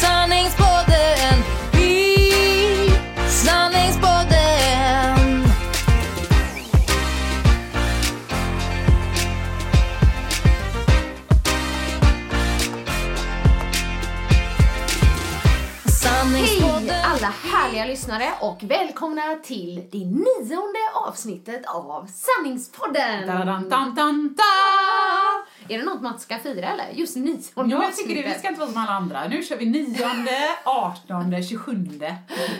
sanningspodden härliga lyssnare och välkomna till det nionde avsnittet av Sanningspodden! Da-da-dam-dam-da! Är det något man ska fira eller? Just nionde Jo, jag tycker det. Vi ska inte vara som alla andra. Nu kör vi nionde, artonde, tjugosjunde.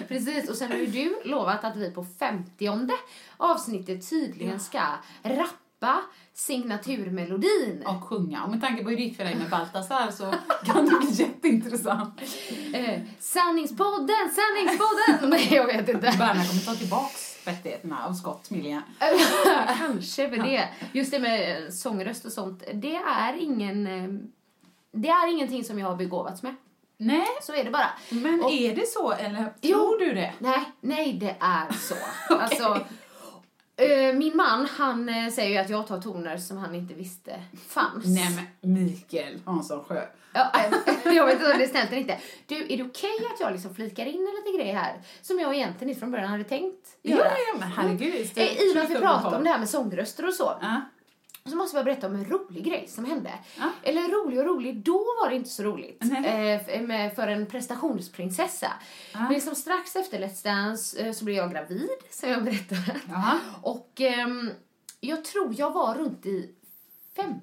Precis, och sen har ju du lovat att vi på femtionde avsnittet tydligen ska rappa signaturmelodin. Och sjunga. Och med tanke på hur det gick för dig med Baltasar så kan det bli jätteintressant. Eh, sanningspodden, sanningspodden! Nej, jag vet inte. Berna kommer ta tillbaks rättigheterna av Scott Millian. Kanske för det. Just det med eh, sångröst och sånt, det är ingen... eh, Det är ingenting som jag har begåvats med. Nej, Så är det bara. men Och- är det så eller Jo. tror du det? Nej, nej det är så. Alltså, eh, min man, han eh, säger ju att jag tar toner som han inte visste fanns. Nej men Mikael Hansson Sjö. Ja, eh, jag vet inte om det är snällt eller inte. Du, är det okej att jag liksom flikar in en liten grej här? Som jag egentligen inte från början hade tänkt Ja, göra. ja, men herregud. Eh, I och med att vi pratar om det här med sångröster och så. Ja. Så måste jag berätta om en rolig grej som hände. Ja. Eller rolig och rolig, då var det inte så roligt. Eh, med, för en prestationsprinsessa. Men liksom strax efter Let's Dance eh, så blev jag gravid, som jag berättade. Jaha. Och ehm, jag tror jag var runt i fem,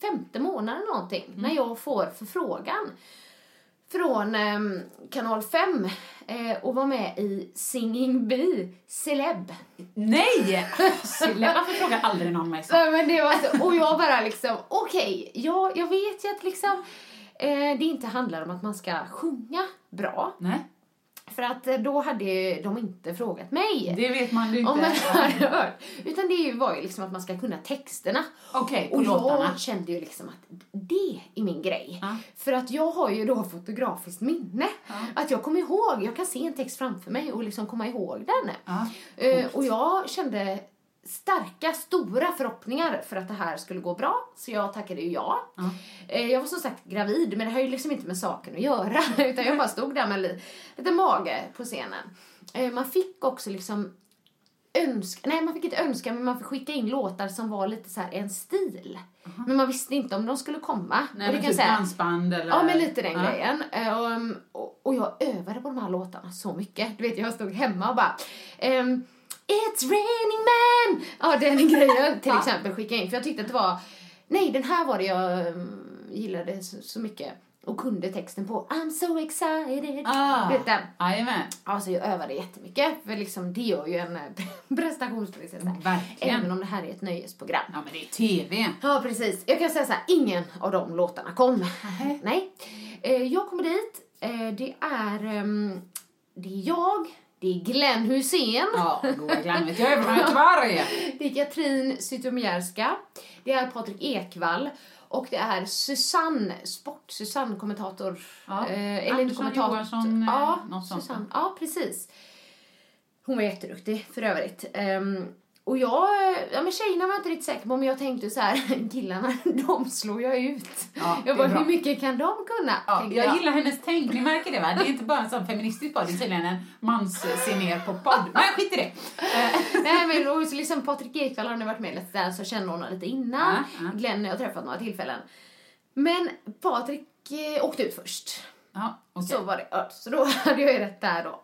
femte månaden någonting Mm. när jag får förfrågan från ehm, kanal 5 eh, och var med i Singing Bee Celeb. Nej! Sille, Varför frågar aldrig någon mig så? Nej, men det var så, och jag bara liksom, okej, jag, jag vet ju att liksom eh, det inte handlar om att man ska sjunga bra. Nej, För att eh, då hade de inte frågat mig. det vet man inte. om man hade hört. Utan det var ju liksom att man ska kunna texterna. På Och låtarna. jag kände ju liksom att det är min grej. Ja. För att jag har ju då fotografiskt minne. Att jag kommer ihåg, jag kan se en text framför mig och liksom komma ihåg den. Ja, Eh, och jag kände starka, stora förhoppningar för att det här skulle gå bra. Så jag tackade ju ja. Eh, jag var som sagt gravid, men det har ju liksom inte med saken att göra. Utan jag bara stod där med li- lite mage på scenen. Eh, man fick också liksom önska, nej man fick inte önska men man fick skicka in låtar som var lite så en stil. Men man visste inte om de skulle komma. Nej, och men kan typ dansband eller... Ja, men lite den Ja. grejen. Eh, um, och jag övade på de här låtarna så mycket. Du vet, jag stod hemma och bara... ehm, It's raining men! Ja, den grejen till exempel skickade in. För jag tyckte att det var... Nej, den här var det jag um, gillade så, så mycket. Och kunde texten på I'm so excited. Ah. Du vet den. Jajamän. Alltså jag övade jättemycket. För liksom det gör ju en eh, prestationsprinsessa. Verkligen. Även om det här är ett nöjesprogram. Ja, men det är TV. Ja, precis. Jag kan säga så här, ingen av de låtarna kom. Nej. Eh, jag kommer dit. Eh, det är... ehm, det är jag. Det är Glenn Hussein. Ja, goda Glenn vet jag är från Göteborg. Det är Katrin Zytomierska. Det är Patrik Ekwall. Och det är Susanne, sport-Susanne, kommentator. Ja, Eh, eller kommentator. Johansson, eh, ja, något sånt. Susanne. Ja, precis. Hon var jätteduktig för övrigt. Ehm, och jag, ja men tjejerna var jag inte riktigt säker på, men jag tänkte så här, killarna, de slår jag ut. Ja, jag bara, hur mycket kan de kunna? Ja, tänkte jag gillar hennes tänk, ni märker det va? Det är inte bara en sån feministisk podd, det är tydligen en mans ner på podd. Men skit i det. Nej men och så liksom Patrik Ekwall har nu varit med lite där så känner honom lite innan. Ja, ja. Glenn har jag träffat några tillfällen. Men Patrik eh, åkte ut först. Ja, okej. Så var det. Så då hade jag ju rätt där då.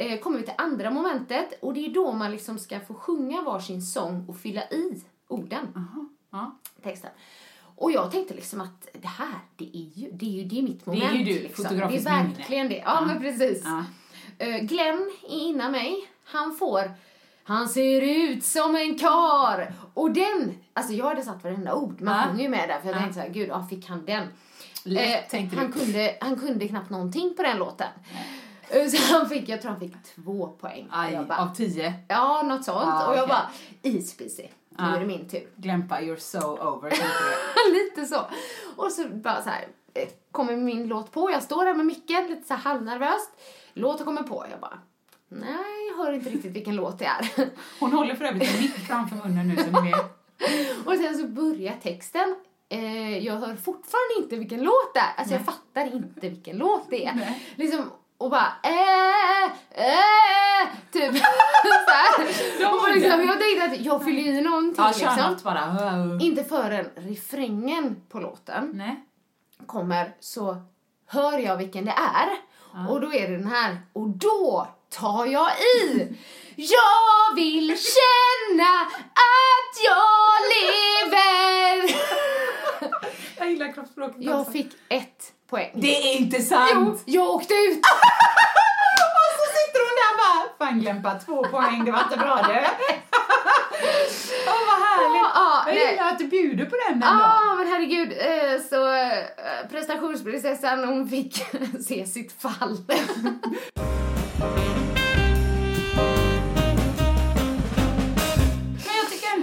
Eh, kommer vi till andra momentet och det är då man liksom ska få sjunga varsin sång och fylla i orden, Ja. texten. Och jag tänkte liksom att det här, det är ju, det är ju det är mitt är moment. ju du, liksom. fotografiskt Det är minne. verkligen det. Ja, Ja. men precis. Ja. Eh, Glenn är innan mig. Han får han ser ut som en kar Och den, alltså jag hade satt varenda ord. Man Ja. sjunger ju med där för jag Ja. tänkte så här, gud, ja, fick han den? Lätt, tänkte han, du. kunde, han kunde knappt någonting på den låten. Eh, Så han fick, jag tror han fick två poäng. Aj, bara, av tio. ja, något sånt. Ja, och jag bara, ispeasy. Nu Ja. är det min tur. Glämpa, you're so over. lite så. Och så bara så här, eh, kommer min låt på. Jag står där med micken, lite så här halvnervöst. Låten kommer på. Jag bara, nej, jag hör inte riktigt vilken låt det är. Hon håller för övrigt en mick framför munnen nu så ni och sen så börjar texten. Eh, jag hör fortfarande inte vilken låt det är. Alltså jag fattar inte vilken låt det är. Nej. Liksom, och bara äh, äh, typ så här. Och liksom, jag tänkte att jag fyller i någonting Ja, liksom. bara. Inte förrän refrängen på låten Nej. kommer så hör jag vilken det är. Och då är det den här. Och då tar jag i. Jag vill känna att jag lever. Jag gillar kroppsspråket Jag också. fick ett poäng. Det är inte sant! Jo, jag åkte ut. Och så sitter hon där bara, fan Glämpa, två poäng, det var inte bra du. Åh vad härligt! Ja, jag nej. gillar att du bjuder på den ändå. Ja, men herregud. eh, Så eh, prestationsprinsessan hon fick se sitt fall.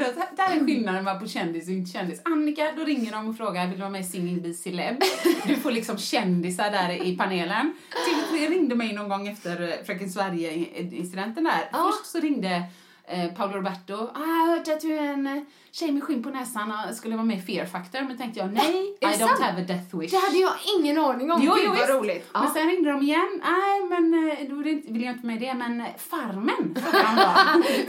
Ändå att det här är skillnaden mellan på kändis och inte kändis. Annika, då ringer de och frågar vill du vara med i Singing Bee Celeb? Du får liksom kändisar där i panelen. TV3 ringde mig någon gång efter eh, Fröken Sverige-incidenten där. Ja. Först så ringde eh, Paolo Roberto. Ah, jag hörde att du är en eh, tjej med skinn på näsan och skulle vara med i Fear Factor. Men tänkte jag, nej, I don't have a death wish. Det hade jag ingen aning om. Jo, Gud vad roligt. Ja. Men sen ringde de igen. Nej, men eh, då vill jag inte- med det. Men Farmen.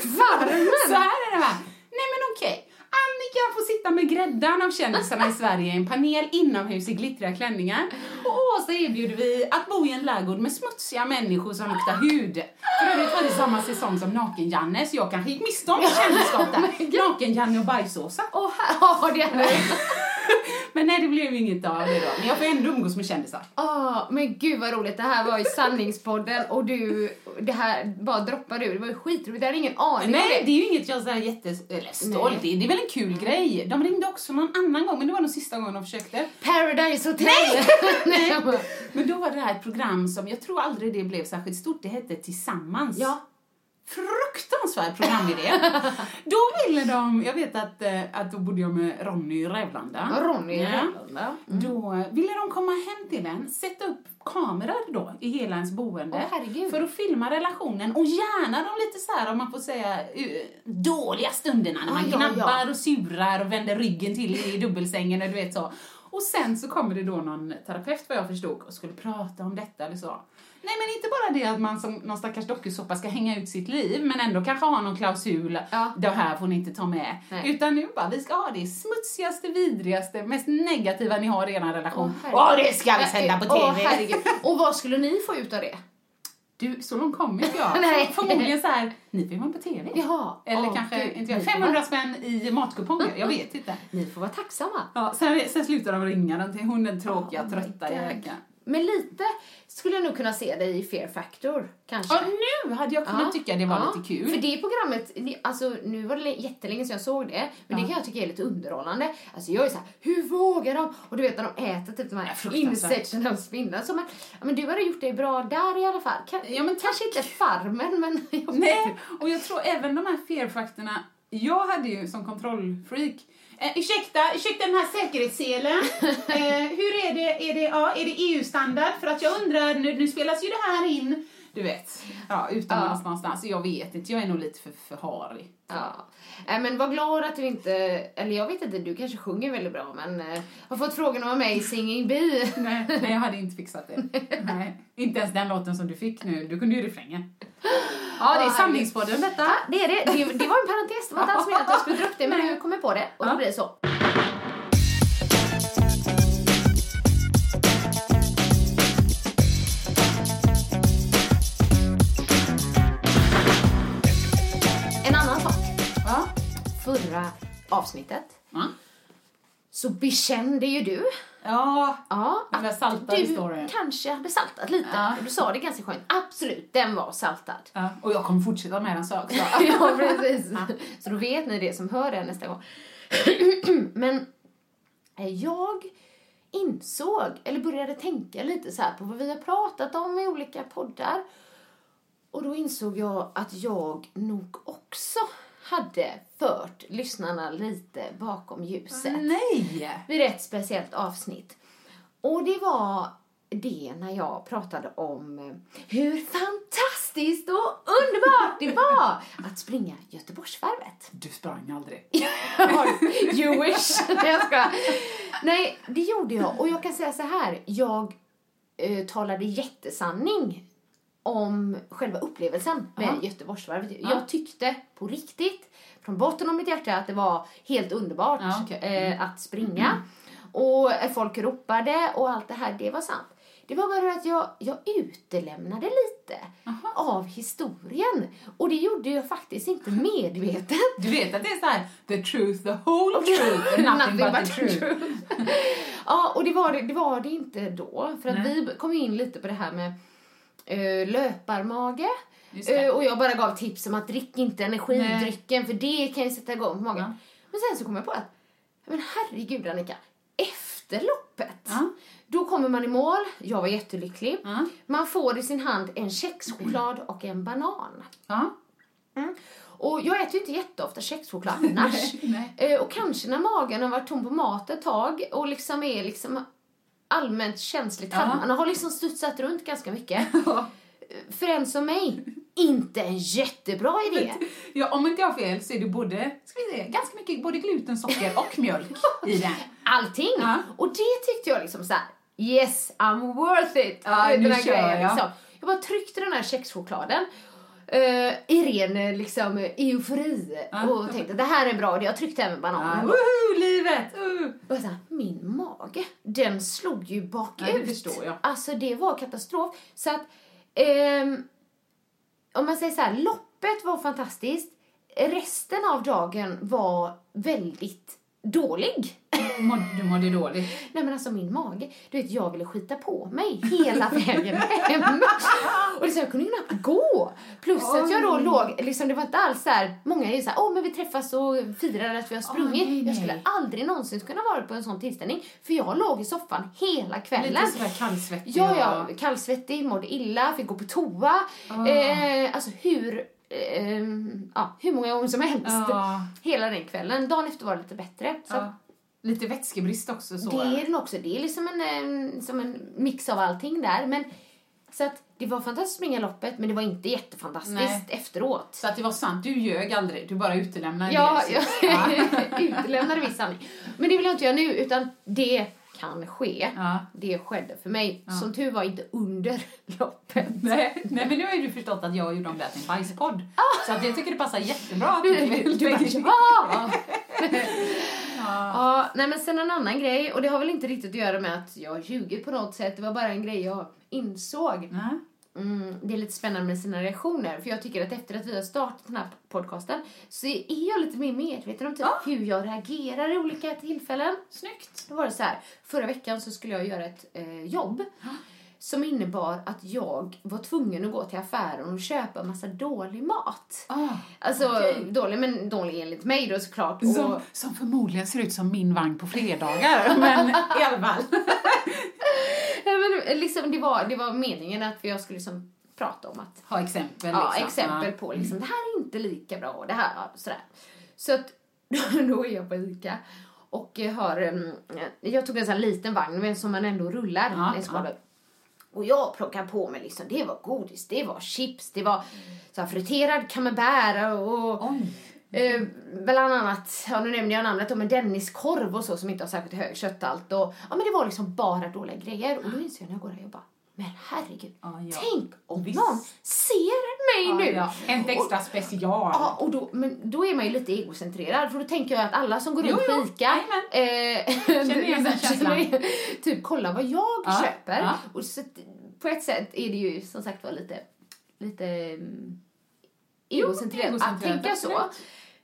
Farmen? Så här är det va. Nej men okej. Ah, Annika får sitta med gräddan av kändisarna i Sverige i en panel inomhus i glittriga klänningar. Och Åsa erbjuder vi att bo i en lärgård med smutsiga människor som luktar hud. För övrigt var det samma säsong som Naken-Janne så jag kanske gick miste om kändisskap där. Naken-Janne och Bajsåsa. Åh, ja, det hade Men nej, det blev inget av det då. Men jag får ändå umgås med kändisar. Åh, men gud vad roligt. Det här var ju sanningspodden och du, det här bara droppade ur. Det var ju skitroligt. Jag hade ingen aning Nej, det. det är ju inget jag är så här jättes... Eller stolt i. Det är väl en kul grej. De ringde också någon annan gång, men det var nog sista gången de försökte. Paradise Hotel. Nej! Men då var det här ett program som, jag tror aldrig det blev särskilt stort, det hette Tillsammans. Ja. Fruktansvärd programidé. då ville de, jag vet att, eh, att då bodde jag med Ronny Rävlanda. Ronny Ja. Rävlanda. Då eh, ville de komma hem till en, sätta upp kameror då i hela ens boende. Herregud. för att filma relationen och gärna de lite så här, om man får säga, eh, dåliga stunderna när Ja, man ja, gnabbar ja. och surar och vänder ryggen till i dubbelsängen och du vet så. Och sen så kommer det då någon terapeut vad jag förstod och skulle prata om detta eller så. Nej men inte bara det att man som någon stackars dokusåpa ska hänga ut sitt liv men ändå kanske ha någon klausul, Ja. det här får ni inte ta med. Nej. Utan nu bara, vi ska ha det smutsigaste, vidrigaste, mest negativa ni har i er relation. Åh, det ska vi sända på TV! Åh, herregud. Och vad skulle ni få ut av det? Du, så långt kommer inte jag. Nej. Förmodligen så här, ni får vara på TV. Jaha. Eller Åh, kanske, gud. inte jag, Ni får 500 vara- spänn i matkuponger, jag vet inte. Ni får vara tacksamma. Ja, sen, sen slutar de ringa, hon är den tråkiga, Oh trötta jäkeln. Men lite skulle jag nog kunna se dig i Fear Factor, kanske. Ja, nu hade jag kunnat tycka det var Ja. lite kul. För det programmet, alltså nu var det jättelänge sedan jag såg det, men det kan jag tycka är lite underhållande. Alltså jag är såhär, hur vågar de? Och du vet när de äter typ de här insekterna och spindlarna. Så ja, men du hade gjort det bra där i alla fall. Kan, Ja, men kanske inte Farmen, men Nej, och jag tror även de här fear-faktorna, jag hade ju som kontrollfreak Eh, ursäkta, ursäkta den här säkerhetsselen. Eh, hur är det? Är det, ja, är det EU-standard? För att jag undrar, nu, nu spelas ju det här in. Du vet, ja, utomlands någonstans. Jag vet inte, jag är nog lite för, för harig. Ja. Nej, men var glad att du inte, eller jag vet inte, du kanske sjunger väldigt bra men eh, har fått frågan om i Singing Bee. Nej, nej, jag hade inte fixat det. Nej, inte ens den låten som du fick nu. Du kunde ju refrängen. Ja, det är Ja, Samlingspodden detta. Ja, det är det. det. Det var en parentes, det var inte alls meningen att jag skulle dra upp det men nu kommer på det och då Ja. blir det så. Förra avsnittet Ja. så bekände ju du Ja, ja, Den där saltade du historien. kanske hade saltat lite. Ja. Du sa det ganska skönt. Absolut, den var saltad. ja. Och jag kommer fortsätta med den så också. ja, precis. Så då vet ni det som hör det nästa gång. Men eh, jag insåg, eller började tänka lite så här på vad vi har pratat om i olika poddar. Och då insåg jag att jag nog också hade fört lyssnarna lite bakom ljuset Nej! vid ett speciellt avsnitt. Och det var det när jag pratade om eh, hur fantastiskt och underbart det var att springa Göteborgsvarvet. Du sprang aldrig. you wish. Nej, jag skojar. Nej, det gjorde jag. Och jag kan säga så här. Jag eh, talade jättesanning om själva upplevelsen med Ja. Göteborgsvarvet. Ja. Jag tyckte på riktigt, från botten av mitt hjärta, att det var helt underbart Ja. Mm. eh, att springa. Och eh, folk ropade och allt det här, det var sant. Det var bara att jag, jag utelämnade lite av historien. Och det gjorde jag faktiskt inte medvetet. Du vet att det är så här, the truth, the whole truth, and nothing, but, the truth. ja, och det var det, det var det inte då. För att Nej. vi kom in lite på det här med uh, löparmage. Eh, och jag bara gav tips om att drick inte energidrycken för det kan ju sätta igång på magen. Ja. Men sen så kom jag på att, men herregud Annika, efter loppet, Ja. då kommer man i mål, jag var jättelycklig. Ja. Man får i sin hand en kexchoklad och en banan. Ja. Och jag äter ju inte jätteofta kexchoklad annars. Nej, Eh, och kanske när magen har varit tom på mat ett tag och liksom är liksom allmänt känslig. Tarmarna har liksom studsat runt ganska mycket. För en som mig, inte en jättebra idé. Ja, om inte jag har fel så är det både, ska vi se, ganska mycket både gluten, socker och mjölk i den. Allting. Ja. Och det tyckte jag liksom så här: yes I'm worth it. Ja, nu den här kör grejen, jag. Liksom. Jag bara tryckte den här kexchokladen. Uh, I ren eh, liksom, eufori Ja. och tänkte det här är bra. Jag tryckte även bananen. Woho, livet! Uh. Och så här, min mage, den slog ju bakut. Ja, det förstår jag. Alltså det var katastrof. Så att, ehm, om man säger så här, loppet var fantastiskt. Resten av dagen var väldigt dålig. Du mådde, dåligt. Nej men alltså min mage, du vet jag ville skita på mig hela vägen hem. Och liksom, jag kunde knappt gå. Plus att jag då låg, liksom det var inte alls så här, många är ju så här, åh men vi träffas och firar att vi har sprungit. nej, Jag skulle nej. aldrig någonsin kunna vara på en sån tillställning. För jag låg i soffan hela kvällen. Lite sådär kallsvettig. Ja, ja, kallsvettig, mådde illa, fick gå på toa. Eh, alltså hur, eh, ja, hur många gånger som helst. Ja. Hela den kvällen. Dagen efter var det lite bättre. Så Ja. Lite vätskebrist också. Så. det är den också. Det är liksom en, en, som en mix av allting där. Men, så att det var fantastiskt att springa loppet, men det var inte jättefantastiskt Nej. efteråt. Så att det var sant, du ljög aldrig, du bara utelämnade Ja, det. jag Ja. utelämnade viss sanning. Men det vill jag inte göra nu, utan det kan ske. Ja. Det skedde för mig. Som tur var inte under loppet. Nej, nej, men nu har ju du förstått att jag gjorde om det till en bajspodd. Så att jag tycker det passar jättebra Du, du du bara, ja! ja! Nej men sen en annan grej, och det har väl inte riktigt att göra med att jag ljuger på något sätt, det var bara en grej jag insåg. Nej. Mm, det är lite spännande med sina reaktioner, för jag tycker att efter att vi har startat den här podcasten så är jag lite mer medveten om typ hur jag reagerar i olika tillfällen. Snyggt. Då var det så här, förra veckan så skulle jag göra ett eh, jobb som innebar att jag var tvungen att gå till affären och köpa en massa dålig mat. Ah, Alltså okej. dålig, men dålig enligt mig då såklart. Och, Som, som förmodligen ser ut som min vagn på fredagar, men i alla fall. Men liksom, det, var, det var meningen att jag skulle liksom prata om att Ha exempel. ja, liksom. exempel på liksom, det här är inte lika bra och det här, ja, sådär. Så att då är jag på ICA och har, um, jag tog en sån här liten vagn men som man ändå rullar Ja, ja. Och jag plockade på mig liksom, det var godis, det var chips, det var så friterad camembert och eh, bland annat, ja nu nämnde jag namnet om en Denniskorv och så som inte har särskilt hög kötthalt och ja men det var liksom bara dåliga grejer och då inser jag när jag går där och bara men herregud, Ja, ja. tänk om Visst. någon ser mig nu! Ja. Hänt extra special. Ja, och då, men då är man ju lite egocentrerad för då tänker jag att alla som går Jo, runt på ICA eh, Känner igen den känslan. typ kolla vad jag Ja, köper. ja. Och så, på ett sätt är det ju som sagt var lite, lite mm, egocentrerat att tänka så.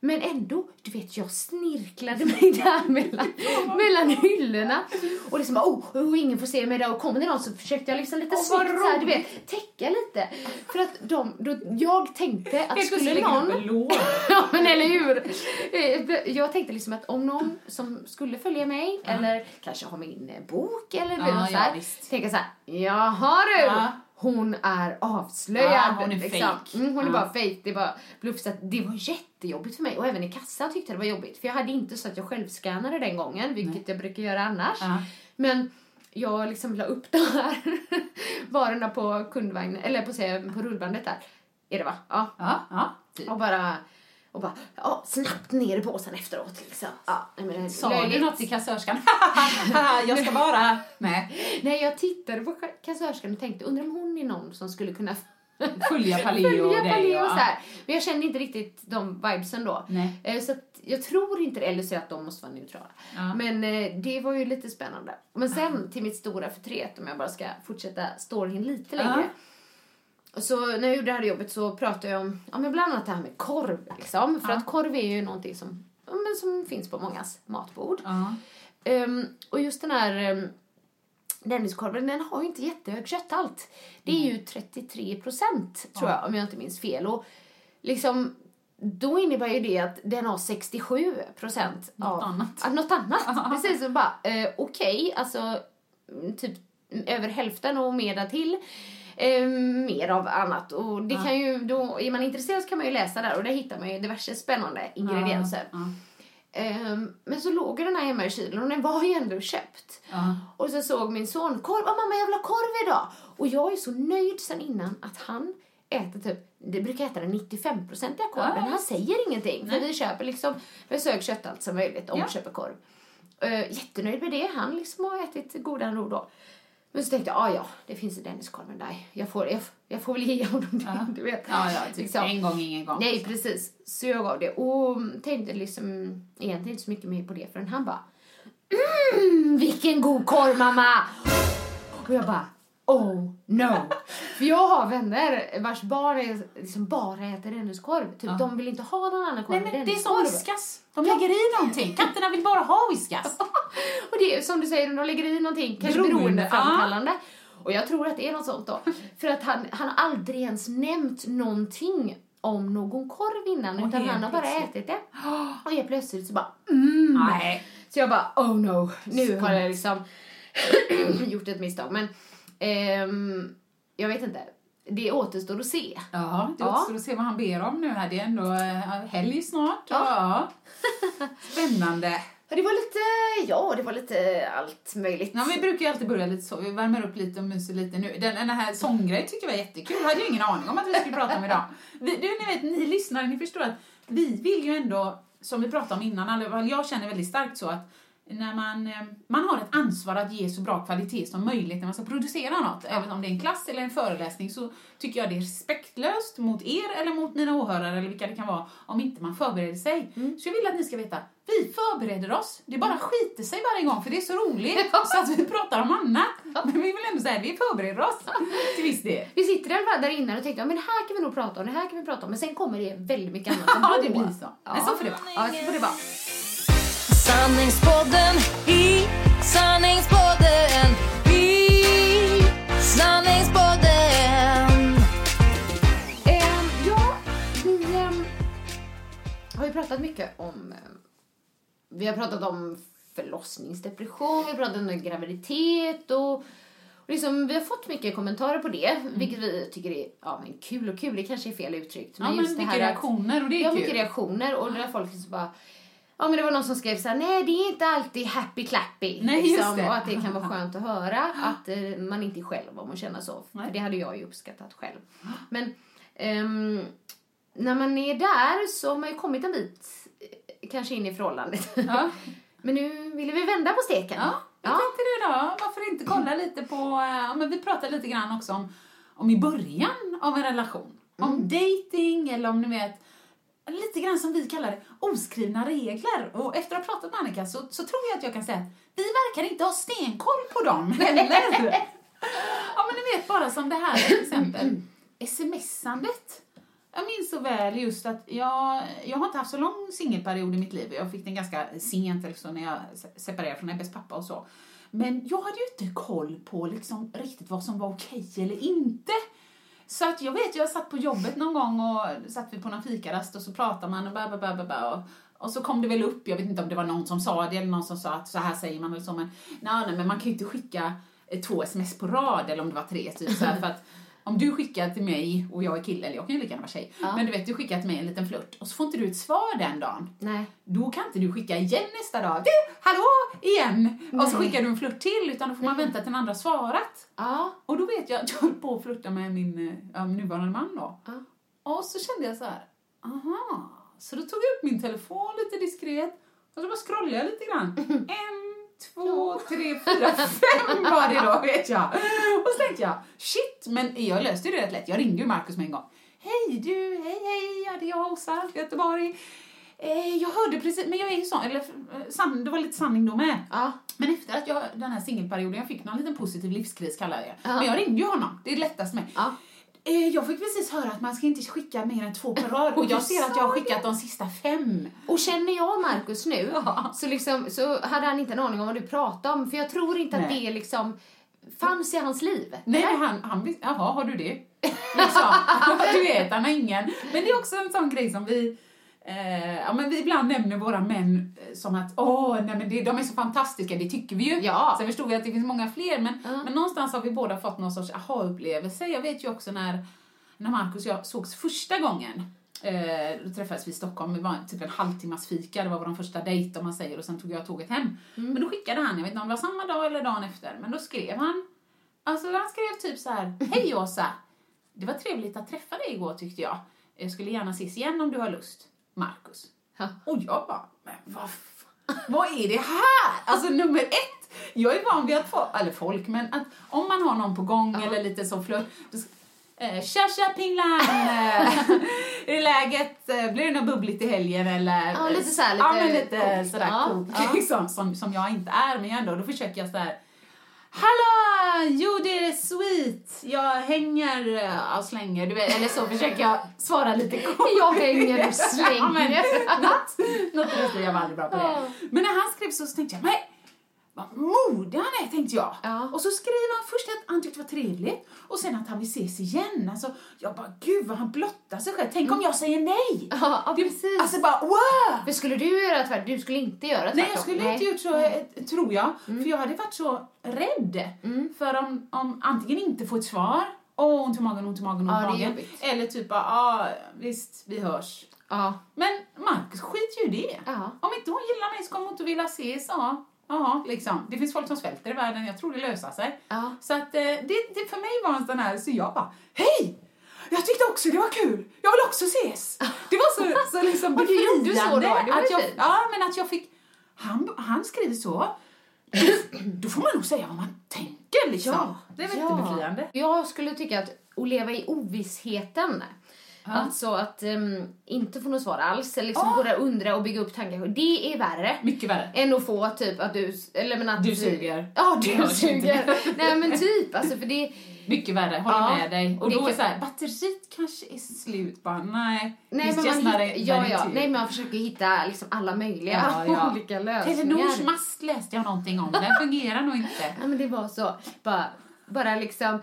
Men ändå, du vet, jag snirklade mig där mellan, mellan hyllorna. Och liksom, oh, oh, ingen får se mig där. Och kommer det någon så försökte jag liksom lite vad snyggt så här, du vet, täcka lite. För att de, då, jag tänkte att plötsligt skulle någon... ja, men eller hur? Eh, Jag tänkte liksom att om någon som skulle följa mig eller kanske ha min bok eller Ja, något så här, ja, tänka så här, jaha du, Ja. Hon är avslöjad. Ja, hon är liksom. fake. Mm, hon är Ja. bara fake. Det var bluff. Så det var jättejobbigt för mig och även i kassan tyckte jag det var jobbigt för jag hade inte så att jag självskannade den gången, vilket jag brukar göra annars. Ja. Men jag liksom la upp de här varorna på kundvagnen, eller på, på rullbandet där. Är det va? Ja. Ja, ja. Typ. Och bara, och bara ja, snabbt ner i påsen efteråt. Liksom. Ja, nej, men Sa du något till kassörskan? jag ska vara med. Nej, jag tittade på kassörskan och tänkte, undrar om hon är någon som skulle kunna Följa Paleo följa. Paleo och- och så här. Men jag kände inte riktigt de vibesen då. Nej. Eh, Så jag tror inte det, eller så att de måste vara neutrala. Ja. Men eh, det var ju lite spännande. Men sen till mitt stora förtret, om jag bara ska fortsätta storyn lite längre. Och Så när jag gjorde det här jobbet så pratade jag om ja, men bland annat det här med korv. Liksom. För att korv är ju någonting som, ja, men som finns på mångas matbord. Ja. Ehm, och just den här um, Denniskorven, den har ju inte jättehög kötthalt. Det är ju 33 procent, tror jag, om jag inte minns fel. Och liksom, då innebär ju det att den har 67 procent Något annat. Ja, något annat. Precis, bara, eh, okej, alltså mm, typ mm, över hälften och mer därtill. Eh, mer av annat. Och det kan ju, då, är man intresserad så kan man ju läsa där och där hittar man ju diverse spännande ingredienser. Ja. Ehm, men så låg den här hemma i kylen och den var ju ändå köpt. Ja. Och så såg min son, korv, oh, mamma jag vill ha korv idag. Och jag är så nöjd sen innan att han äter typ, det brukar äta den 95-procentiga korven. Ja. Han säger ingenting. För vi köper liksom med så hög kötthalt som möjligt om Ja. vi köper korv. Uh, jättenöjd med det. Han liksom har ätit goda nog då. Men så tänkte jag, ah, ja, det finns i Denniskorven där. Jag får, jag, jag får väl ge honom det, du vet. Ja, ja, typ Liksom. en gång, ingen gång. Nej, precis. Så jag gav det och tänkte liksom egentligen inte så mycket mer på det förrän han bara mm, vilken god korv mamma! Och jag bara oh no. För jag har vänner vars barn är, liksom bara äter Denniskorv. Typ, De vill inte ha någon annan korv Nej, men det är som whiskas. De lägger i någonting. Katterna vill bara ha whiskas. Och det är som du säger, de lägger i någonting kanske Beroende, beroendeframkallande. Och jag tror att det är något sånt då. För att han, han har aldrig ens nämnt någonting om någon korv innan. Och utan han har bara ätit det. Och helt plötsligt så bara mm. Nej. Så jag bara oh no, nu har jag liksom gjort ett misstag. Men ehm, jag vet inte. Det återstår att se. Ja, det Ja. återstår att se vad han ber om nu här. Det är ändå eh, helg snart. Ja. Spännande. Ja, Det var lite, ja det var lite allt möjligt. Ja, vi brukar ju alltid börja lite så. Vi värmer upp lite och myser lite nu. Den, den här sånggrejen tyckte jag var jättekul. Jag hade ju ingen aning om att vi skulle prata om idag. Vi, du, ni vet, ni lyssnare, ni förstår att vi vill ju ändå, som vi pratade om innan, jag känner väldigt starkt så att när man, eh, man har ett ansvar att ge så bra kvalitet som möjligt när man ska producera något. Även om det är en klass eller en föreläsning så tycker jag det är respektlöst mot er eller mot mina åhörare eller vilka det kan vara om inte man förbereder sig. Så jag vill att ni ska veta, vi förbereder oss. Det bara skiter sig varje gång för det är så roligt så att vi pratar om annat. Men vi vill ändå säga, vi förbereder oss till viss del. Vi sitter i alla fall där inne och tänkte ja, men det här kan vi nog prata om, det här kan vi prata om. Men sen kommer det väldigt mycket annat Ja, ändå. det blir så. Men så får det vara. Ja, så får det vara. Sanningspodden i Sanningspodden i Sanningspodden Ehm, ja, vi ehm, har ju pratat mycket om... ehm, vi har pratat om förlossningsdepression, vi har pratat om graviditet och, liksom, vi har fått mycket kommentarer på det, vilket vi tycker är ja, men kul och kul, det kanske är fel uttryckt. Ja, men just det mycket här att- reaktioner och det är ja, kul. mycket reaktioner och där folk liksom bara Ja men det var någon som skrev så här: nej det är inte alltid happy clappy. Nej, det. Och att det kan vara skönt att höra att eh, man inte är själv om man känner så. Nej. För det hade jag ju uppskattat själv. Men ehm, när man är där så har man ju kommit en bit eh, kanske in i förhållandet. Ja. men nu ville vi vända på steken. Ja, jag tänkte det då. Varför inte kolla lite på, eh, ja, men vi pratade lite grann också om, om i början av en relation. Om dating eller om ni vet, lite grann som vi kallar det, oskrivna regler. Och efter att ha pratat med Annika så, så tror jag att jag kan säga att vi verkar inte ha stenkoll på dem heller. ja men ni vet bara som det här till exempel, smsandet. Jag minns så väl just att jag, jag har inte haft så lång singelperiod i mitt liv. Jag fick den ganska sent liksom, när jag separerade från Ebbes pappa och så. Men jag hade ju inte koll på liksom riktigt vad som var okej eller inte. Så att jag vet, jag satt på jobbet någon gång och satt vi på någon fikarast och så pratade man och, ba, ba, ba, och, och så kom det väl upp, jag vet inte om det var någon som sa det eller någon som sa att så här säger man eller så, men nej, nej men man kan ju inte skicka eh, två sms på rad eller om det var tre, typ så här, för att om du skickar till mig och jag är kille, eller jag kan ju lika gärna vara tjej, men du vet du skickar till mig en liten flört och så får inte du ett svar den dagen. Nej. Då kan inte du skicka igen nästa dag. Du, hallå, igen! Och så skickar du en flört till, utan då får man vänta till den andra svarat. Ja. Och då vet jag att jag höll på att flirta med min ja, nuvarande man då. Ja. Och så kände jag så här, aha. Så då tog jag upp min telefon lite diskret och så bara scrollade jag lite grann. En, två, tre, fyra, fem var det då vet jag. Och så tänkte jag, shit, men jag löste det rätt lätt. Jag ringde ju Markus med en gång. Hej du, hej hej, ja, det är jag Åsa, Göteborg. Eh, jag hörde precis, men jag är ju sån, eller eh, san, det var lite sanning då med. Ja. Men efter att jag, den här singelperioden, jag fick någon liten positiv livskris kallar jag det. Ja. Men jag ringde ju honom, det är lättast med. Ja. Eh, Jag fick precis höra att man ska inte skicka mer än två per rad och jag ser att jag har skickat de sista fem. Och känner jag Markus nu Ja. så, liksom, så hade han inte en aning om vad du pratade om. För jag tror inte att Nej. det liksom fanns i hans liv. Nej, men han, han jaha, har du det? Liksom. du vet, han har ingen. Men det är också en sån grej som vi, eh, ja men vi ibland nämner våra män eh, som att, åh, nej men det, de är så fantastiska, det tycker vi ju. Ja. Sen förstod vi att det finns många fler, men, Ja. men någonstans har vi båda fått någon sorts aha-upplevelse. Jag vet ju också när, när Markus och jag sågs första gången, Eh, då träffades vi i Stockholm, det var typ en halvtimmas fika, det var vår första dejt om man säger och sen tog jag tåget hem. Men då skickade han, jag vet inte om det var samma dag eller dagen efter, men då skrev han, alltså han skrev typ så här, hej Åsa, det var trevligt att träffa dig igår tyckte jag. Jag skulle gärna ses igen om du har lust. Markus. Ja. Och jag bara, men vad vad är det här? Alltså nummer ett, jag är van vid att få, eller folk, men att om man har någon på gång eller lite så flört, då sk- Eh, tja tja pinglan! Eh, Är läget? Eh, Blir det något bubbligt i helgen eller? Ja, lite så här, Ja, lite men lite sådär Ja, ja. liksom, som, som jag inte är, men ändå, då försöker jag sådär Hallå! Jo, det är sweet. Jag hänger eh, och slänger, du vet, eller så försöker jag svara lite kort. Jag hänger och slänger. Något, något i jag var aldrig bra på det. Men när han skrev så, så tänkte jag, men vad modig han är, tänkte jag. Ja. Och så skrev han först att han tyckte det var trevligt och sen att han vill ses igen. Alltså, jag bara, gud vad han blottar sig själv. Tänk om jag säger nej? Ja, ja, precis. Alltså bara, wow! För skulle du göra tvärtom? Du skulle inte göra tvärtom? Nej, jag skulle inte gjort så, eh, tror jag. Mm. För jag hade varit så rädd. För om, om antingen inte få ett svar, åh, ont i magen, ont i magen, ont Ja, i magen. Eller typ, ja, ah, visst, vi hörs. Ja. Men Marcus skiter ju i det. Ja. Om inte hon gillar mig så kommer hon inte vilja ses. Ja, ja, liksom. Det finns folk som svälter i världen, jag tror det löser sig. Ja. Så att eh, det, det för mig var en sån här, så jag bara, hej! Jag tyckte också det var kul, jag vill också ses. Det var så, så liksom Och du så då, det var att jag, fint. Ja, men att jag fick, han, han skriver så, då får man nog säga vad man tänker liksom. det är väl ja. befriande. Jag skulle tycka att att leva i ovissheten, alltså att ehm, inte få något svar alls, eller liksom Ja. gå där och undra och bygga upp tankar, det är värre. Mycket värre. Än att få typ att du, eller men att Du suger. Ja, du inte. suger. Nej men typ, alltså för det, Mycket värre, håller Ja, med dig. Och då är kan- det så här, batteriet kanske är slut bara, nej. nej men man, not a hitt, ja, ja, battery. nej men man försöker hitta liksom alla möjliga Ja, ja. olika lösningar. Telenors mast läste jag någonting om, den fungerar nog inte. Ja men det var så, bara, bara liksom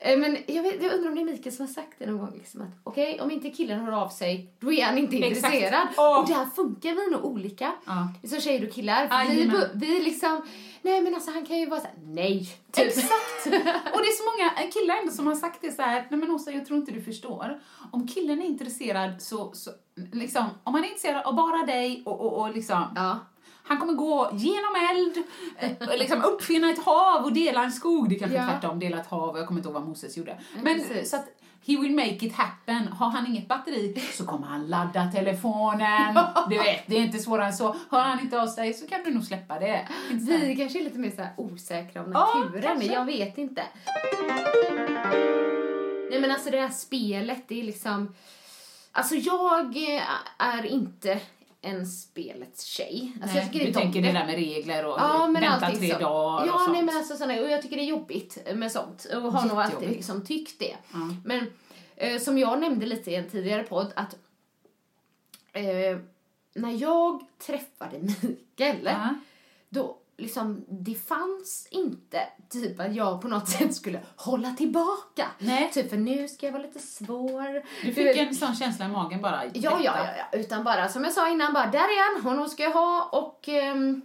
Men jag, vet, jag undrar om det är Mikael som har sagt det någon gång. Liksom, att okej, om inte killen hör av sig, då är han inte Exakt. intresserad. Åh. Och där funkar vi nog olika. Ja. Som tjejer och killar. För vi, vi liksom, nej men alltså han kan ju vara såhär, nej. Typ. Exakt! Och det är så många killar ändå som har sagt det så här, nej men Åsa jag tror inte du förstår. Om killen är intresserad så, så liksom, om han är intresserad av bara dig och, och, och liksom, Ja. Han kommer gå genom eld, eh, liksom uppfinna ett hav och dela en skog. Det kanske Ja. tvärtom, dela ett hav, jag kommer inte ihåg vad Moses gjorde. Ja, Men precis. så att he will make it happen. Har han inget batteri så kommer han ladda telefonen. Du vet, det är inte svårare än så. Hör han inte av sig så kan du nog släppa det. Vi kanske är lite mer så här osäkra om Ja, naturen, kanske. jag vet inte. Nej men alltså det här spelet, det är liksom... Alltså jag eh, är inte en spelets tjej. Alltså jag Nej, tycker du tänker det där med regler och Ja, men vänta tre så. dagar och Ja, sånt. nej men alltså såna, och jag tycker det är jobbigt med sånt. Och har nog alltid liksom tyckt det. Ja. Men eh, som jag nämnde lite i en tidigare podd att eh, när jag träffade Mikael Ja. då liksom, det fanns inte typ att jag på något sätt skulle hålla tillbaka. Nej. Typ för nu ska jag vara lite svår. Du fick vet- en sån känsla i magen bara. Ja, ja, ja, ja, utan bara som jag sa innan, bara där är han, honom ska jag ha och ehm,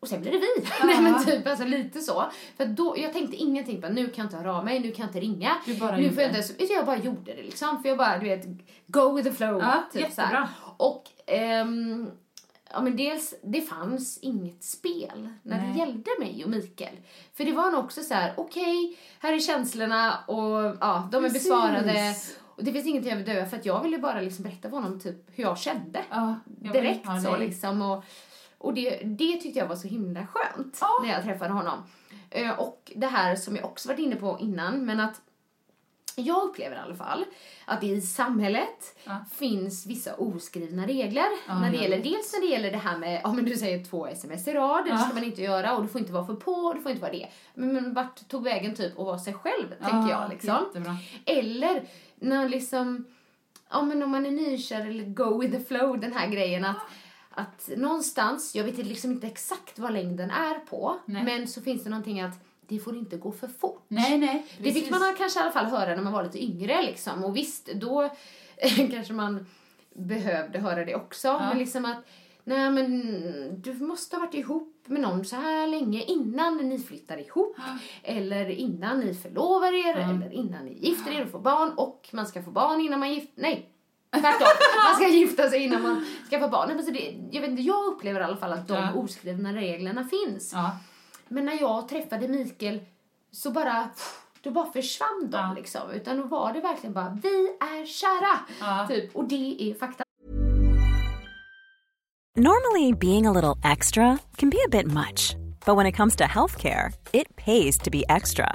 och sen blir det vi. Nej men typ alltså lite så. För då, jag tänkte ingenting på nu kan jag inte höra av mig, nu kan jag inte ringa. Du nu får jag inte ens, jag bara gjorde det liksom. För jag bara, du vet, go with the flow. Ja, typ så jättebra. här. Och ehm, ja men dels, det fanns inget spel när Nej. det gällde mig och Mikael. För det var nog också så här: okej, här är känslorna och ja, de är Precis. besvarade. Och det finns ingenting jag vill dö för att jag ville bara liksom berätta för honom typ hur jag kände. Ja, jag Direkt så liksom. Och, och det, det tyckte jag var så himla skönt Ja. när jag träffade honom. Eh, och det här som jag också varit inne på innan, men att jag upplever i alla fall att det i samhället Ja. finns vissa oskrivna regler. Ja, när det ja, gäller, dels när det gäller det här med, ja men du säger två sms i rad, det Ja. ska man inte göra och du får inte vara för på och du får inte vara det. Men, men vart tog vägen typ att vara sig själv, tänker jag liksom. Jättebra. Eller när liksom, ja men om man är nykär eller go with the flow, den här grejen att, att någonstans, jag vet liksom inte exakt vad längden är på, Nej. men så finns det någonting att det får inte gå för fort. Nej, nej. Det fick precis. man kanske i alla fall höra när man var lite yngre liksom. Och visst, då kanske man behövde höra det också. Men liksom att, nej men du måste ha varit ihop med någon så här länge innan ni flyttar ihop. Eller innan ni förlovar er. Eller innan ni gifter er och får barn. Och man ska få barn innan man gifter Nej, tvärtom. man ska gifta sig innan man ska få barn. Nej, men så det, jag, vet inte, jag upplever i alla fall att de Ja. oskrivna reglerna finns. Ja. Men när jag träffade Mikael så bara, då bara försvann de Ja. liksom. Utan då var det verkligen bara, vi är kära! Ja. Typ. Och det är fakta. Normally, being a little extra can be a bit much, but when it comes to healthcare, it pays to be extra.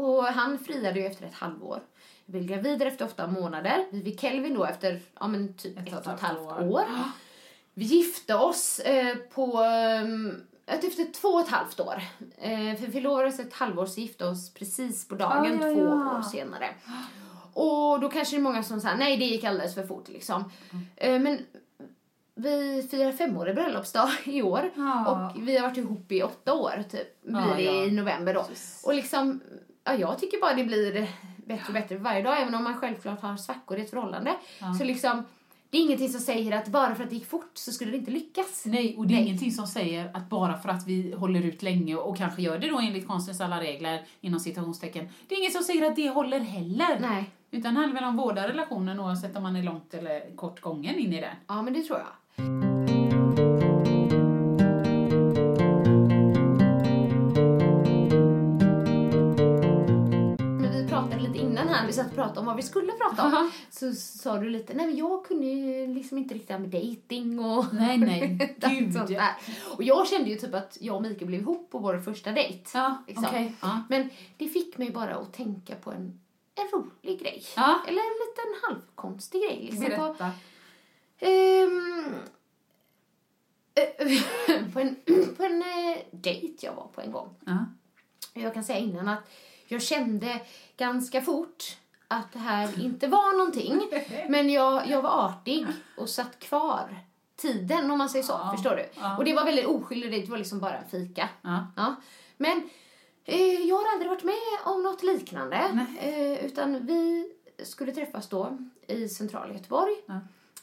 Och han friade ju efter ett halvår. Jag blev gravid efter åtta månader. Vi fick Kelvin då efter ja, men typ ett, och ett halvt år. Vi gifte oss eh, på... ehm, efter två och ett halvt år. Eh, för vi förlovade oss ett halvår så gifte oss precis på dagen Ah, ja, två ja. år senare. Och då kanske det är många som säger nej det gick alldeles för fort liksom. Eh, men vi firar femårig bröllopsdag i år Ja. och vi har varit ihop i åtta år typ. Blir det i november då. Och liksom, ja jag tycker bara det blir bättre och bättre varje dag även om man självklart har svackor i ett förhållande. Så liksom, det är ingenting som säger att bara för att det gick fort så skulle det inte lyckas. Nej, och det är Nej. ingenting som säger att bara för att vi håller ut länge och kanske gör det då enligt konstens alla regler, inom citationstecken, det är inget som säger att det håller heller. Nej. Utan det handlar väl om vårda relationen oavsett om man är långt eller kort gången in i den. Ja men det tror jag. Innan här, vi satt och pratade om vad vi skulle prata om. Aha. Så sa du lite, nej men jag kunde ju liksom inte riktigt det här med dating och Nej, nej, gud. sånt där. Och jag kände ju typ att jag och Mikael blev ihop på vår första dejt. Ja, liksom. okej. Ja. Men det fick mig bara att tänka på en, en rolig grej. Ja. Eller en liten halvkonstig grej. Liksom på, Berätta. Ehm, eh, på en, på en eh, dejt jag var på en gång. Ja. Jag kan säga innan att jag kände ganska fort att det här inte var någonting. Men jag, jag var artig och satt kvar tiden om man säger så. Ja. Förstår du? Ja. Och det var väldigt oskyldig dejt, det var liksom bara en fika. Ja. Men eh, jag har aldrig varit med om något liknande. Eh, utan vi skulle träffas då i centrala Göteborg.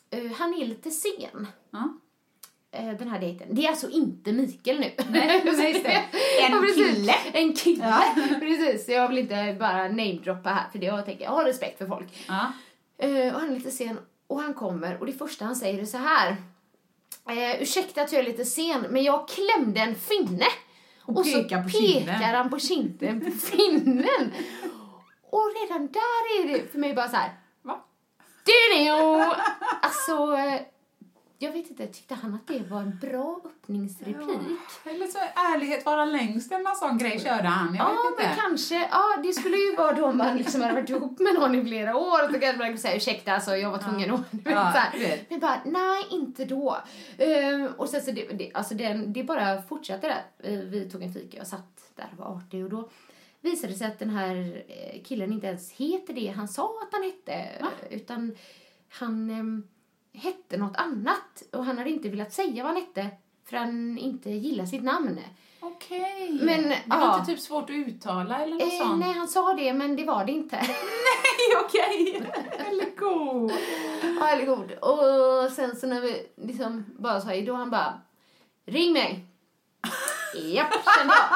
Eh, han är lite sen. Ja. eh, Den här dejten. Det är alltså inte Mikael nu. Nej, just det. En kille. En kille. precis. Jag vill inte bara namedroppa här för det jag tänker jag har respekt för folk. Ja. Eh, och han är lite sen och han kommer och det första han säger är så här. Eh, ursäkta att jag är lite sen men jag klämde en finne. Och så pekar på pekar kinden. han på kinden på finnen. och redan där är det för mig bara så här. Va? Du Alltså, eh, jag vet inte, tyckte han att det var en bra öppningsreplik? Eller så ärlighet vara längst eller någon sån grej körde han. Jag Ja, vet men inte. kanske. Ja, det skulle ju vara då om man liksom hade varit ihop med någon i flera år. Och så kanske man säga ursäkta, alltså, jag var tvungen att... Ja, så här. Men bara, nej, inte då. Ehm, och sen så det, det, alltså den, det bara fortsatte där. Eh, Vi tog en fika, jag satt där och var artig och då visade det sig att den här eh, killen inte ens heter det han sa att han hette. Va? Utan han ehm, hette något annat och han hade inte velat säga vad han hette för han inte gillar sitt namn. Okej. Men, det var ja. inte typ svårt att uttala eller något Eh, sånt? nej, han sa det, men det var det inte. Nej, okej. Eller god. Ja, eller god. Och sen så när vi liksom bara sa då, han bara Ring mig! Japp, kände jag.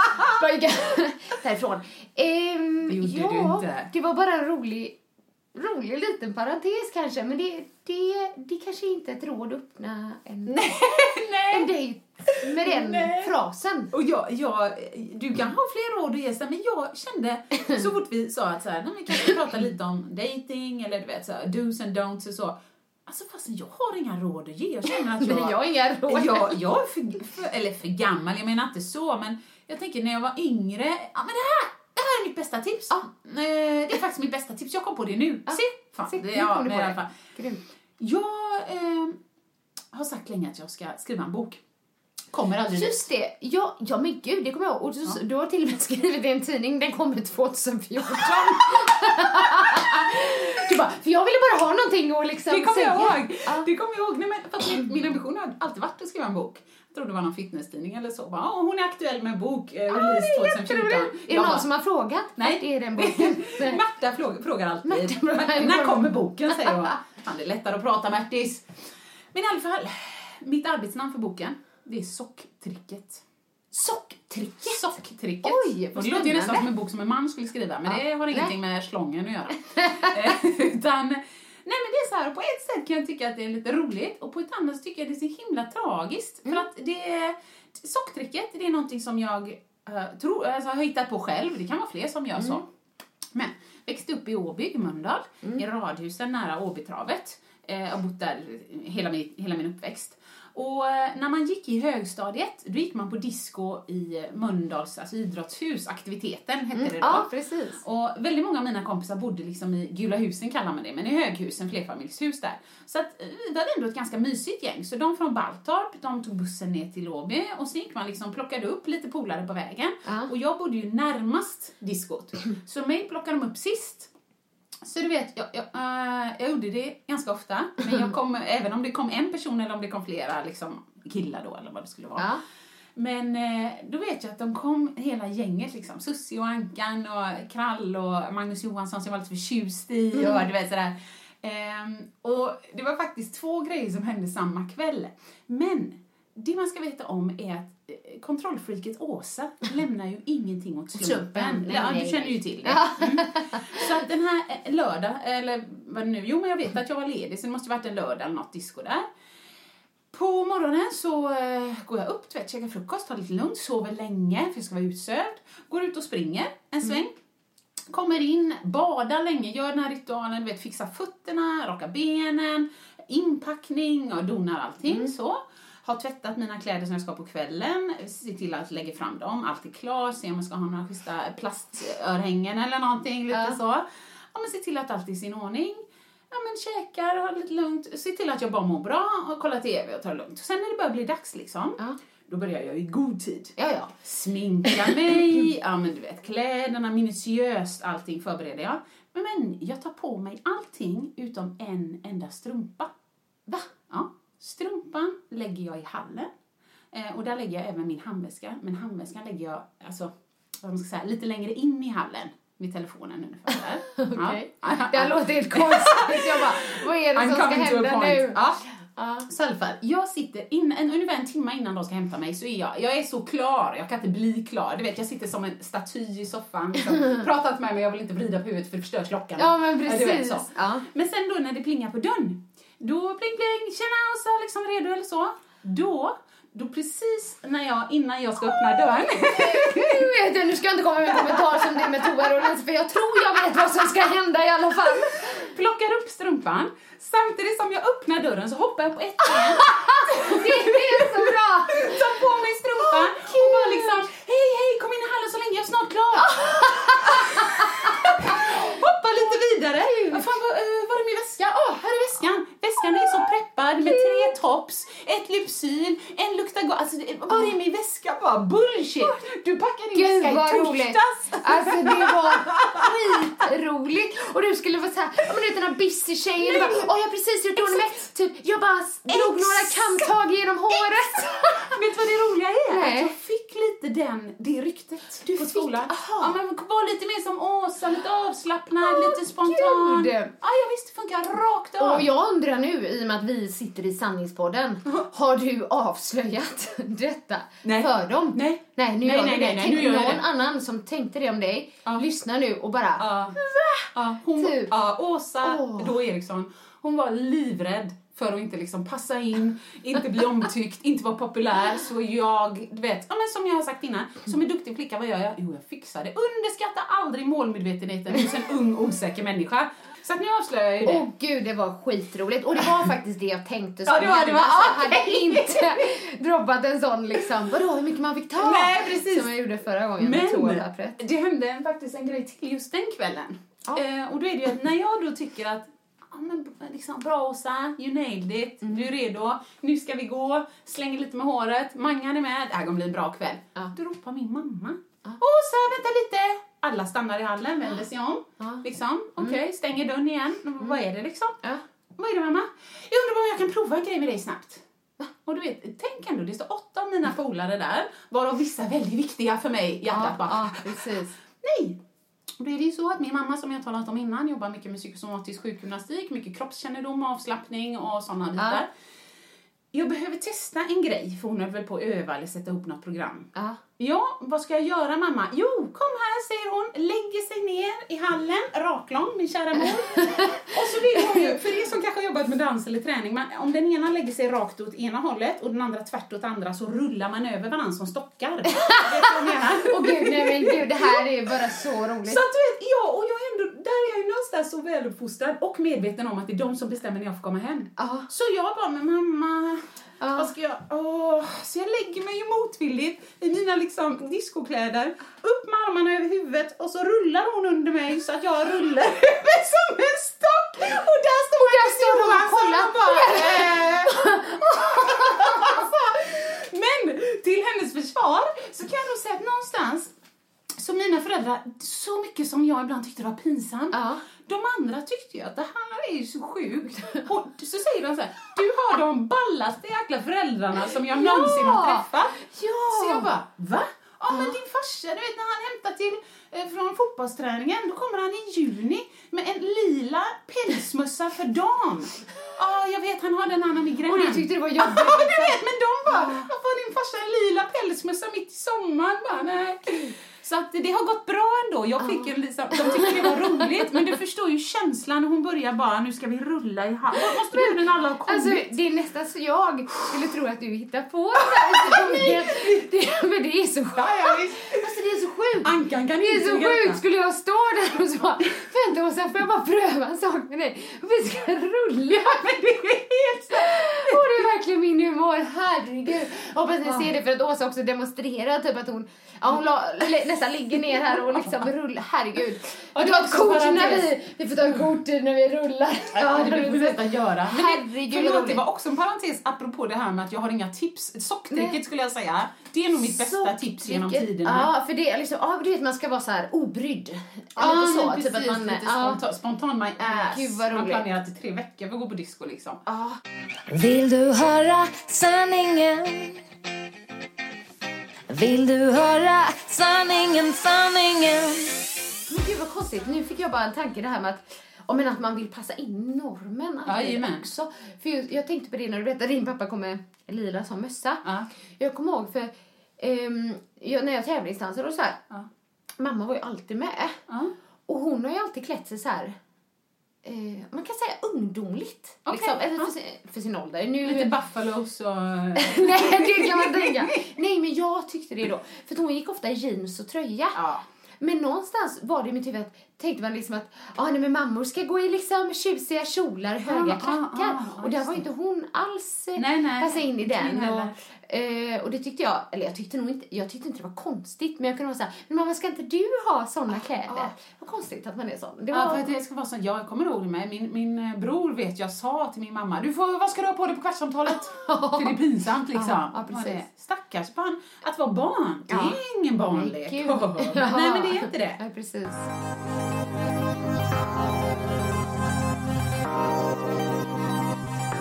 Bara gick därifrån. Ehm, Det gjorde ja, du inte. Det var bara en rolig, rolig liten parentes kanske, men det, det, det kanske inte är ett råd att öppna en, en dejt med den Nej. frasen. Och jag, jag, du kan ha fler råd att ge men jag kände så fort vi sa att så här, nej, vi kanske prata lite om dating eller du vet så här, do's and don'ts och så. Alltså fast jag har inga råd att ge. Jag känner att jag... Nej, jag har inga råd. Jag, jag är för, för, eller för gammal, jag menar inte så, men jag tänker när jag var yngre, ja men det här, här är mitt bästa tips. Ja. Eh, Det är faktiskt mitt bästa tips, jag kom på det nu. Ja. Se! Fan, Se, det, nu ja, kom du på det. Grymt. Jag eh, har sagt länge att jag ska skriva en bok. Kommer aldrig. Just det, ja, ja men gud, det kommer jag ihåg. Och du, du har till och med skrivit i en tidning, den kommer 2014. du bara, för jag ville bara ha någonting att liksom Det kommer jag ihåg. Ja. Det kommer jag ihåg. Nej, men, för att min, min ambition har alltid varit att skriva en bok. Tror det var någon fitnesstidning eller så. Bara, "Åh, hon är aktuell med en bok, eh, release 2014. Är det någon bara, som har frågat? Nej. Det är den boken. Märta frågar, frågar alltid. Märta frågar- "Men när kommer boken? säger jag. Fan, det är lättare att prata Märtis. Men i alla fall, mitt arbetsnamn för boken, det är Socktricket. Socktricket? Socktricket. Oj, vad Och det låter ju nästan spännande. som en bok som en man skulle skriva, men Ja. det har ingenting med slången att göra. Eh, Utan, nej men det är så här, på ett sätt kan jag tycka att det är lite roligt och på ett annat så tycker jag det är så himla tragiskt. Mm. För att det, socktricket, det är någonting som jag eh, tror, alltså, har hittat på själv, det kan vara fler som gör Mm. så. Men växte upp i Åby, i Mölndal, i radhusen nära Åbytravet. Eh, har bott där hela min, hela min uppväxt. Och eh, när man gick i högstadiet, då gick man på disco i eh, Mölndals alltså idrottshus, aktiviteten hette det då. Ja, precis. Och väldigt många av mina kompisar bodde liksom i Gula husen kallar man det, men i höghusen, flerfamiljshus där. Så att eh, vi var ändå ett ganska mysigt gäng. Så de från Baltorp, de tog bussen ner till Åby och så gick man liksom, plockade upp lite polare på vägen. Ja. Och jag bodde ju närmast diskot. Så mig plockade de upp sist. Så du vet, jag, jag, eh, jag gjorde det ganska ofta. Men jag kom, även om det kom en person eller om det kom flera liksom, killar då eller vad det skulle vara. Ja. Men eh, då vet jag att de kom hela gänget liksom. Sussi och Ankan och Krall och Magnus Johansson som jag var lite förtjust i och du vet sådär. Ehm, och det var faktiskt två grejer som hände samma kväll. Men det man ska veta om är att kontrollfreaket Åsa lämnar ju ingenting åt slumpen. Ja, du känner ju till det. Mm. Så att den här eh, lördag, eller vad det nu, jo men jag vet att jag var ledig så det måste varit en lördag eller något disco där. På morgonen så eh, går jag upp, vet, käkar frukost, tar lite lugnt, sover länge för jag ska vara utsövd. Går ut och springer en sväng. Kommer in, badar länge, gör den här ritualen, du vet, fixar fötterna, rakar benen, inpackning och donar allting så. Har tvättat mina kläder som jag ska på kvällen, ser till att lägga fram dem, allt är klart, ser om jag ska ha några schyssta plastörhängen eller någonting, lite Ja. så. Ja, men se till att allt är i sin ordning. Ja, men käkar, har lite lugnt, se till att jag bara mår bra och kollar TV och tar det lugnt. Sen när det börjar bli dags liksom, Ja. då börjar jag i god tid. Ja, ja. Sminka mig, ja men du vet kläderna, minutiöst allting förbereder jag. Men, men jag tar på mig allting utom en enda strumpa. Va? Ja, strumpan lägger jag i hallen. Eh, och där lägger jag även min handväska. Men handväskan lägger jag, alltså, vad man ska säga, lite längre in i hallen. Vid telefonen ungefär. Okej. Ja. Det låter helt konstigt. Jag bara, vad är det I'm som ska hända nu? Ja. Ja. Så fall, jag sitter in, en, ungefär en timme innan de ska hämta mig så är jag, jag är så klar, jag kan inte bli klar. Du vet, jag sitter som en staty i soffan. Liksom. Prata inte med mig, jag vill inte vrida på huvudet för det förstör klockan. Ja, men vet, precis. så. Ja. Men sen då när det plingar på dörren, då pling pling, tjena Åsa, liksom redo eller så. Då, då precis när jag, innan jag ska öppna dörren, Nu vet jag, nu ska jag inte komma med en kommentar som det med toarullen för jag tror jag vet vad som ska hända i alla fall. plockar upp strumpan, samtidigt som jag öppnar dörren så hoppar jag på ett ben Det är så bra! tar på mig strumpan och bara liksom hej hej kom in i hallen så länge jag är snart klar. Hoppa lite vidare. Vad fan var, eh, var är min väska? Åh, här är väskan. Väskan är så preppad med tre tops, ett Lypsyl, en luktar gott. Alltså, var är min väska? Bara bullshit. Du packar din Gud väska vad i roligt! torsdags. Alltså det var skitroligt! Och du skulle vara såhär, ja men du vet den här busy-tjejen, du bara, åh jag har precis gjort ordning med, typ, jag bara drog några kamtag genom håret. Vet du vad det roliga är? Nej. Att jag fick lite den, det ryktet Du på fick- skolan. aha. Ja, men var lite mer som Åsa, lite avslappnad, lite spontan. gud. Ja, jag visste det funkar rakt av. Och jag undrar nu, i och med att vi sitter i sanningspodden, har du avslöjat detta Nej. för dem? Nej. Nej, nu Nej, gör nej, nej, det. nej, Tänk nu gör någon det. annan som tänkte det om dig, Ja. lyssnar nu och bara, Ja. Ja, hon, Typ. ja, Åsa Åh. då Eriksson, hon var livrädd för att inte liksom passa in, inte bli omtyckt, inte vara populär. Så jag, du vet, ja, men som jag har sagt innan, som en duktig flicka, vad gör jag? Jo, jag fixar det. Underskatta aldrig målmedvetenheten hos en ung, osäker människa. Så att nu avslöjar jag ju det. Åh gud, det var skitroligt. Och det var faktiskt det jag tänkte Ja, det var- det var- Så jag hade inte droppat en sån liksom, vadå hur mycket man fick ta? Nej, precis. Som jag gjorde förra gången med toapappret. det hände faktiskt en grej till just den kvällen. Ja. Eh, och då är det ju att när jag då tycker att ja, men, liksom, bra Åsa, you nailed it, Mm. du är redo, nu ska vi gå, slänger lite med håret, Mangan är med, det här kommer bli en bra kväll. Ja. Då ropar min mamma, Åsa vänta lite! Alla stannar i hallen, vänder sig om, Ja. liksom, okej, stänger dörren igen, vad är det liksom? Ja. Vad är det mamma? Jag undrar bara om jag kan prova en grej med dig snabbt. Och du vet, tänk ändå, det står åtta av mina polare där, varav vissa väldigt viktiga för mig, hjärtat Ja, bara. ja, precis. Nej! Och då är det ju så att min mamma, som jag talat om innan, jobbar mycket med psykosomatisk sjukgymnastik, mycket kroppskännedom, avslappning och sådana bitar. Jag behöver testa en grej, för hon höll väl på att öva eller sätta ihop något program. Ja. Ja, vad ska jag göra mamma? Jo, kom här, säger hon, lägger sig ner i hallen, raklång, min kära mor. och så vill hon ju, för er som kanske har jobbat med dans eller träning, man, om den ena lägger sig rakt åt ena hållet och den andra tvärt åt andra så rullar man över varandra som stockar. Vet du vad jag menar? Åh gud, nej men gud, det här är bara så roligt. Så att du vet, ja, och jag är ändå, där är jag ju någonstans så väluppfostrad och medveten om att det är de som bestämmer när jag får komma hem. Ja. Så jag bara, men mamma, Ja. vad ska jag, åh. Så jag lägger mig ju motvilligt i mina liksom discokläder, upp med armarna över huvudet och så rullar hon under mig så att jag rullar över som en stock. Och där står Magnus Johansson och bara, eh. Men till hennes försvar så kan jag nog säga att någonstans så mina föräldrar så mycket som jag ibland tyckte det var pinsamt. Ja. De andra tyckte ju att det här är ju så sjukt. Och så säger de så här, du har de ballaste jäkla föräldrarna som jag någonsin har träffat. Ja. Så jag bara, va? Ja, men din farsa, du vet när han hämtar till eh, från fotbollsträningen, då kommer han i juni med en lila pälsmössa för dam. Ja, jag vet, han har den har migrän. Och ni tyckte det var Ja, jobbigt? du vet, men de bara, varför har din farsa en lila pälsmössa mitt i sommaren? Bara, nej. Så att det har gått bra ändå. Jag fick ju liksom, de tyckte det var roligt, men du förstår ju känslan när hon börjar bara, nu ska vi rulla i hand. Måste du alla har kommit? Alltså, det är nästan så jag skulle tro att du hittar på det, det, men det är så sjukt. Alltså det är så sjukt. Ankan kan Det är så sjukt. Skulle jag stå där och så bara, vänta Åsa, får jag bara pröva en sak med dig? Och vi ska rulla. Men det är helt. Och det är verkligen min humor, herregud. Hoppas ni ser det för att Åsa också demonstrerar typ att hon, ja, hon la, nästan ligger ner här och liksom rullar, herregud. Och Och det ta var ett kort när vi, vi får ta ett kort när vi rullar. Ja, det behöver vi nästan göra. Men Herregud, förlåt, det var också en parentes apropå det här med att jag har inga tips. Socktricket skulle jag säga, det är nog mitt bästa tips genom tiderna. Ja, för det är liksom, ja, du vet man ska vara så här obrydd. Ja, lite så, men typ precis, att man, lite spontan, spontan my ass. Gud, vad man roligt. planerat i tre veckor för att gå på disco liksom. Vill du höra sanningen? Vill du höra sanningen, sanningen? Men gud vad konstigt, nu fick jag bara en tanke det här med att om men att man vill passa in normen alltid också. För jag, jag tänkte på det när du berättade att din pappa kom med lila som mössa. Ja. Jag kommer ihåg för ehm, jag, när jag tävlingsdansade och så här. Ja. Mamma var ju alltid med. Ja. Och hon har ju alltid klätt sig så här. Eh, man kan säga ungdomligt. Okej, Liksom, ja. för, sin, för sin ålder. Nu, Lite buffalos och... Nej, det kan man tänka. Nej, men jag tyckte det då. För hon gick ofta i jeans och tröja. Ja. Men någonstans var det i mitt huvud att tänkte man liksom att ah, nej, men mammor ska gå i liksom tjusiga kjolar, höga ah, klackar. ah, och där var inte hon alls eh, Nej, nej. passa in i den. Och. Eh, och det tyckte jag, eller jag tyckte nog inte, jag tyckte inte det var konstigt. Men jag kunde vara såhär, men mamma ska inte du ha såna kläder? ah. Vad konstigt att man är sån. Det Ja, var, för att det ska vara så. Jag kommer ihåg med. Min, min eh, bror vet, jag sa till min mamma, du får, vad ska du ha på dig på kvartssamtalet? För det är pinsamt liksom. Ja, ja, precis. Det- Stackars barn. Att vara barn, det är ingen barnlek. Nej, men det är inte det. Ja, precis.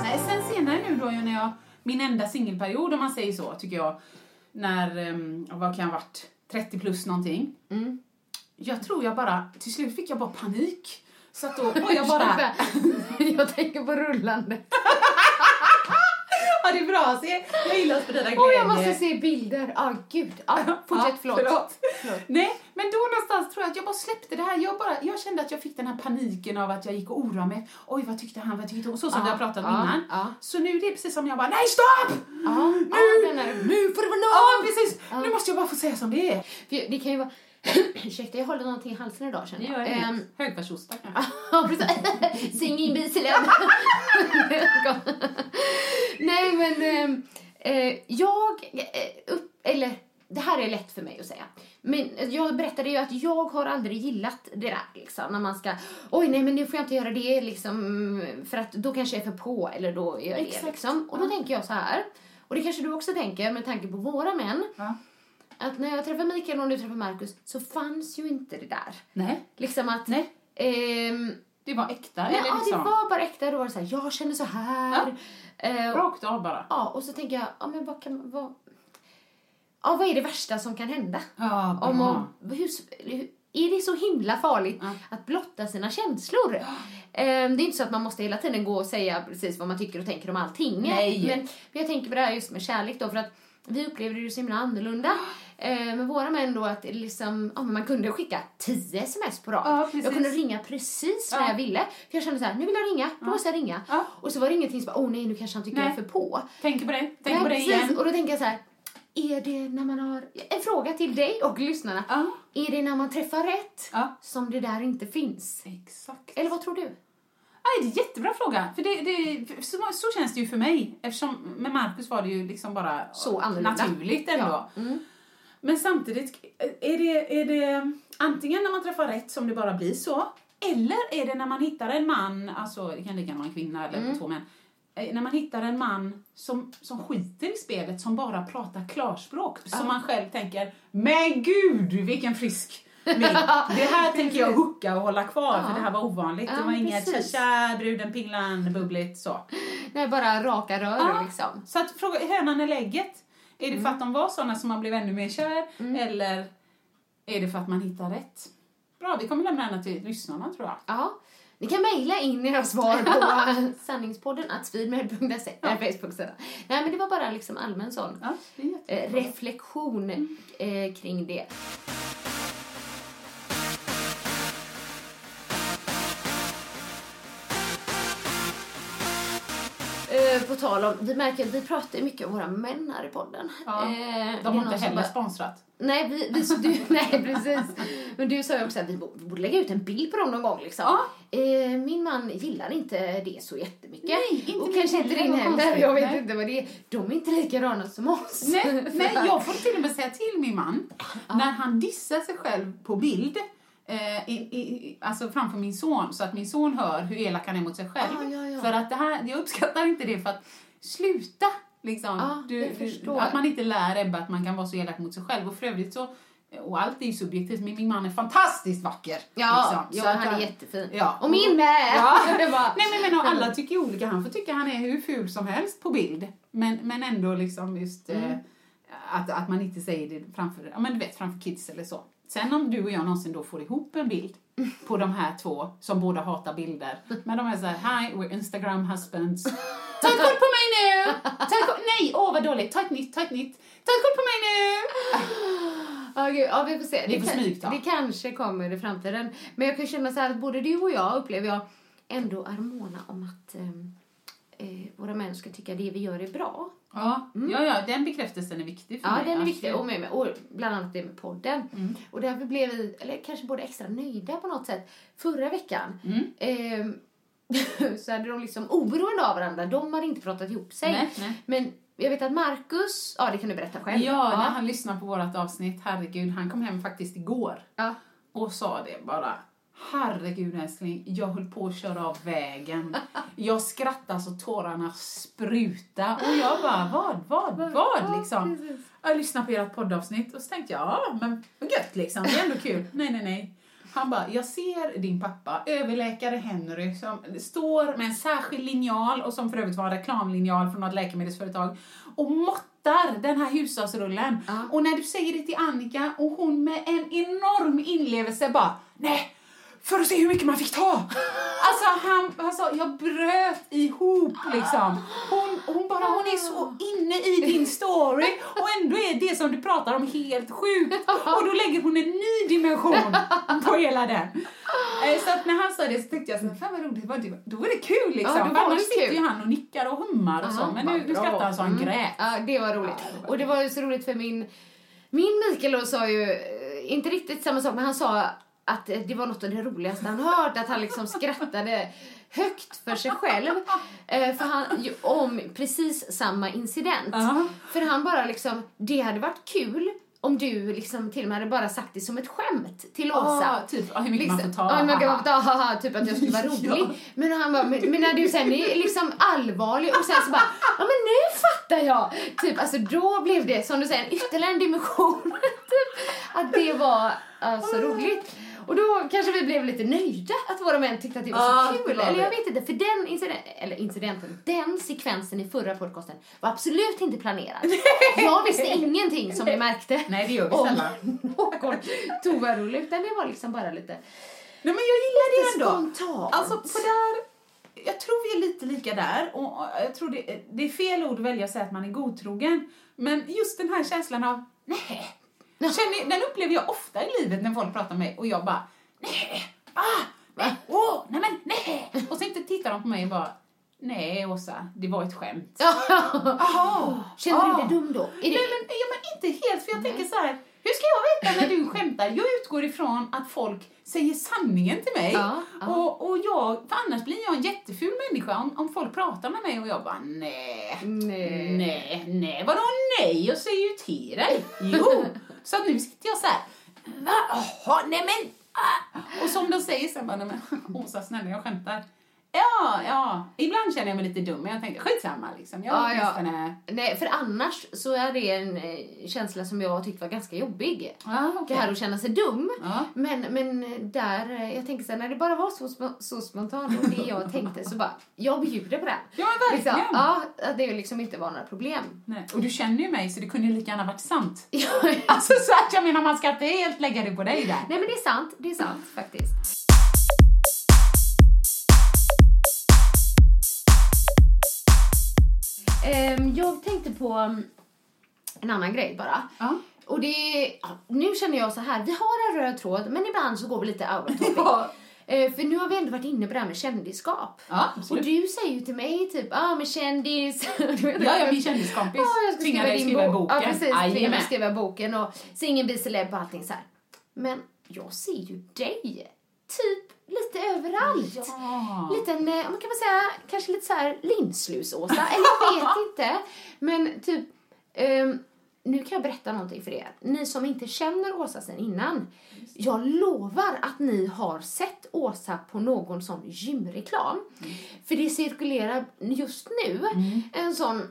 Nej, sen senare nu då, när jag, min enda singelperiod om man säger så, tycker jag, när, um, vad kan jag ha varit, 30 plus någonting. Mm. Jag tror jag bara, till slut fick jag bara panik. Så att då var jag bara... jag tänker på rullande. ja, det är bra. Se, jag gillar att sprida glädje. Åh, jag måste se bilder. Ah, gud. Ah, fortsätt, Ja, förlåt. Nej, men då någonstans tror jag att jag bara släppte det här. Jag, bara, jag kände att jag fick den här paniken av att jag gick och oroade mig. Oj, vad tyckte han? Vad tyckte hon? Så som Ja, vi har pratat om ja, innan. ja. Så nu är det precis som jag bara, nej stopp! Nu! är- nu får det vara nog! Ja, precis. Nu måste jag bara få säga som det är. Det kan ju vara... Ursäkta, jag håller någonting i halsen idag känner jag. Högfärdsostar kanske. Ja, precis. Sing in bilen. Nej, men ehm, eh, jag... Eh, upp, eller, det här är lätt för mig att säga. Men jag berättade ju att jag har aldrig gillat det där liksom. När man ska, oj nej men nu får jag inte göra det liksom. För att då kanske jag är för på eller då gör jag det Exakt. liksom. Och då tänker jag så här. Och det kanske du också tänker med tanke på våra män. Ja. Att när jag träffar Mikael och du träffar Markus så fanns ju inte det där. Nej, Liksom att... Nej. ehm, det var äkta. Nej, eller ja, liksom. det var bara äkta. Då var det så här, jag känner så här. Eh, Rakt av bara. ja, och så tänker jag, ja men vad kan vad, ja, vad är det värsta som kan hända? Ja. Om, om, hur, hur, är det så himla farligt Ja. att blotta sina känslor? Eh, det är inte så att man måste hela tiden gå och säga precis vad man tycker och tänker om allting. Nej. Men, men jag tänker på det här just med kärlek då, för att vi upplevde det så himla annorlunda. Eh, med våra män då att liksom, ja, man kunde skicka tio sms på rad. Ja, jag kunde ringa precis när Ja. jag ville. För jag kände så här, nu vill jag ringa, då måste jag ringa. Ja. Och så var det ingenting som bara, åh nej nu kanske han tycker Nej. jag är för på. Tänk på det. Tänk Nej, på det igen. Och då tänker jag så här, är det när man har, en fråga till dig och lyssnarna. Ja. Är det när man träffar rätt Ja. som det där inte finns? Exakt. Eller vad tror du? Nej, det är en jättebra fråga. För det, det, så, så känns det ju för mig. Eftersom med Marcus var det ju liksom bara Så annorlunda. naturligt ändå. Ja. Mm. Men samtidigt, är det, är det antingen när man träffar rätt som det bara blir så, eller är det när man hittar en man, alltså det kan lika gärna vara en kvinna eller Mm. två män, när man hittar en man som, som skiter i spelet, som bara pratar klarspråk, som man själv tänker, men gud vilken frisk Min. Det här tänker jag hucka och hålla kvar för det här var ovanligt. Ja, det var inget precis. tja bruden, pinglan, bubbligt så. Nej, bara raka rör Ja. liksom. Så att fråga, hönan eller ägget? Är det Mm. för att de var såna som man blev ännu mer kär? Eller är det för att man hittar rätt? Bra, vi kommer lämna den till lyssnarna tror jag. Ja. Ni kan mejla in era svar på sanningspodden att speedmail.se eller Facebook-sidan. Nej men det var bara liksom allmän sån Ja, eh, reflektion eh, kring det. På tal om, vi märker vi pratar ju mycket om våra män här i podden. Ja, Eh, De har inte heller bara- sponsrat. Nej, vi, vi, du, nej, precis. Men du sa ju också att vi borde lägga ut en bild på dem någon gång. Liksom. Ja. Eh, min man gillar inte det så jättemycket. Nej, inte Och kanske inte din heller. Jag vet inte vad det är. De är inte likadana som oss. Nej, nej, jag får till och med säga till min man när han dissar sig själv på bild eh, i, i, alltså framför min son så att min son hör hur elak han är mot sig själv. Ah, ja, ja. För att det här, jag uppskattar inte det för att sluta liksom. Ja, du, jag att man inte lär Ebba att man kan vara så elak mot sig själv och för övrigt så och allt är ju subjektivt, men min man är fantastiskt vacker. Ja, liksom. ja han är jättefin. Ja. Och min med! Ja. Nej men jag menar, alla tycker ju olika. Han får tycka han är hur ful som helst på bild. Men, men ändå liksom just Mm. eh, att, att man inte säger det framför, ja, men du vet, framför kids eller så. Sen om du och jag någonsin då får ihop en bild på de här två som båda hatar bilder. Men de är så här, hi, we're Instagram husbands. Ta ett kort på mig nu! Ta ett kort, nej, åh vad dåligt. Ta ett nytt, ta ett nytt. Ta ett kort på mig nu! Ja, gud, ja, vi får se. Det, får kan- det kanske kommer i framtiden. Men jag kan känna så här att både du och jag upplever jag ändå är måna om att eh, våra män ska tycka det vi gör är bra. Ja, ja, ja, den bekräftelsen är viktig för Ja, mig. den är viktig. Och, med, och bland annat det med podden. Mm. Och därför blev vi, eller kanske både extra nöjda på något sätt. Förra veckan Mm. ehm, så hade de liksom oberoende av varandra, de hade inte pratat ihop sig. Nej, nej. Men jag vet att Marcus, ja det kan du berätta själv. Ja, när han lyssnade på vårt avsnitt, herregud, han kom hem faktiskt igår ja. och sa det bara. Herregud älskling, jag höll på att köra av vägen. Jag skrattade så tårarna spruta och jag bara, vad, vad, vad liksom? Jag lyssnade på ert poddavsnitt och så tänkte jag, ja men gött liksom, det är ändå kul. Nej, nej, nej. Han bara, jag ser din pappa, överläkare Henry, som står med en särskild linjal och som för övrigt var en reklamlinjal från något läkemedelsföretag och måttar den här hushållsrullen. Och när du säger det till Annika och hon med en enorm inlevelse bara, nej, för att se hur mycket man fick ta. Alltså han, alltså, jag bröt ihop liksom. Hon, hon bara, hon är så inne i din story och ändå är det som du pratar om helt sjukt. Och då lägger hon en ny dimension på hela den. Eh, Så att när han sa det så tyckte jag så fan vad roligt, då var det kul liksom. Ja, var annars sitter kul. ju han och nickar och hummar och så. Men nu, nu skrattar han så han Mm. grät. Ja, det var roligt. och det var ju så roligt för min, min Mikael då sa ju, eh, inte riktigt samma sak, men han sa att det var något av det roligaste han hört, att han liksom skrattade högt för sig själv. Eh, för han, om precis samma incident. Ja. För han bara liksom, det hade varit kul om du liksom till och med hade bara sagt det som ett skämt till Åsa. Ja, typ, ja, hur mycket man får ta, mycket man får ta, haha, typ att jag skulle vara rolig. Ja. Men han bara, men, men när du sen är liksom allvarlig och sen så bara, ja men nu fattar jag! Typ, alltså då blev det, som du säger, en ytterligare en dimension. typ, att det var uh, så roligt. Och då kanske vi blev lite nöjda att våra män tyckte att det var Ja, så det kul. var Eller jag vet inte, för den incidenten, eller incidenten, den sekvensen i förra podcasten var absolut inte planerad. Jag visste ingenting som ni märkte. Nej, det gör vi sällan. någon roligt, utan det var liksom bara lite Nej, men jag gillar det ändå. spontant. Alltså, på där, jag tror vi är lite lika där. Och jag tror det, det är fel ord att välja att säga att man är godtrogen. Men just den här känslan av nej. Känner, den upplever jag ofta i livet när folk pratar med mig och jag bara nej, ah, nej, åh, nej men nej. Och så inte tittar de på mig och bara nej Åsa, det var ett skämt. Jaha. Känner ah. du dig dum då? Är det... Nej men, ja, men inte helt, för jag tänker så här. Hur ska jag veta när du skämtar? Jag utgår ifrån att folk säger sanningen till mig. Ja, ja. Och, och jag, för annars blir jag en jätteful människa om, om folk pratar med mig och jag bara nej, Nej. nej, nej, vadå nej? Jag säger ju till dig. Jo. Så att nu sitter jag så här. Va? Jaha, nej men. Ah. Och som de säger sen bara, nej men Åsa snälla jag skämtar. Ja, ja. Ibland känner jag mig lite dum, men jag tänkte skitsamma liksom. Jag Ja, ja. Nej, för annars så är det en eh, känsla som jag tyckte var ganska jobbig. Ja, okej. Det här att känna sig dum. Ja. Men, men där, eh, jag tänker så här, när det bara var så, sp- så spontant och det jag tänkte så bara, jag bjuder på det. Ja, verkligen. Liksom, ja, att det liksom inte var några problem. Nej. Och du känner ju mig så det kunde ju lika gärna varit sant. Alltså så att jag menar man ska inte helt lägga det på dig där. Nej men det är sant, det är sant faktiskt. Jag tänkte på um, en annan grej bara. Ja. Och det nu känner jag så här, vi har en röd tråd men ibland så går vi lite out of topic. Ja. Eh, för nu har vi ändå varit inne på det här med kändisskap. Ja, och du säger ju till mig typ, ja ah, men kändis. Ja, ja, min kändiskompis Ja, jag ska skriva din skriva bok. boken. Ja, precis. Tvingade mig skriva boken och singen bli celeb och allting så här. Men jag ser ju dig typ lite överallt. Ja. Liten, man kan väl säga, kanske lite så här linslus-Åsa. Eller jag vet inte. Men typ, ehm, nu kan jag berätta någonting för er. Ni som inte känner Åsa sen innan. Jag lovar att ni har sett Åsa på någon sån gymreklam. För det cirkulerar just nu en sån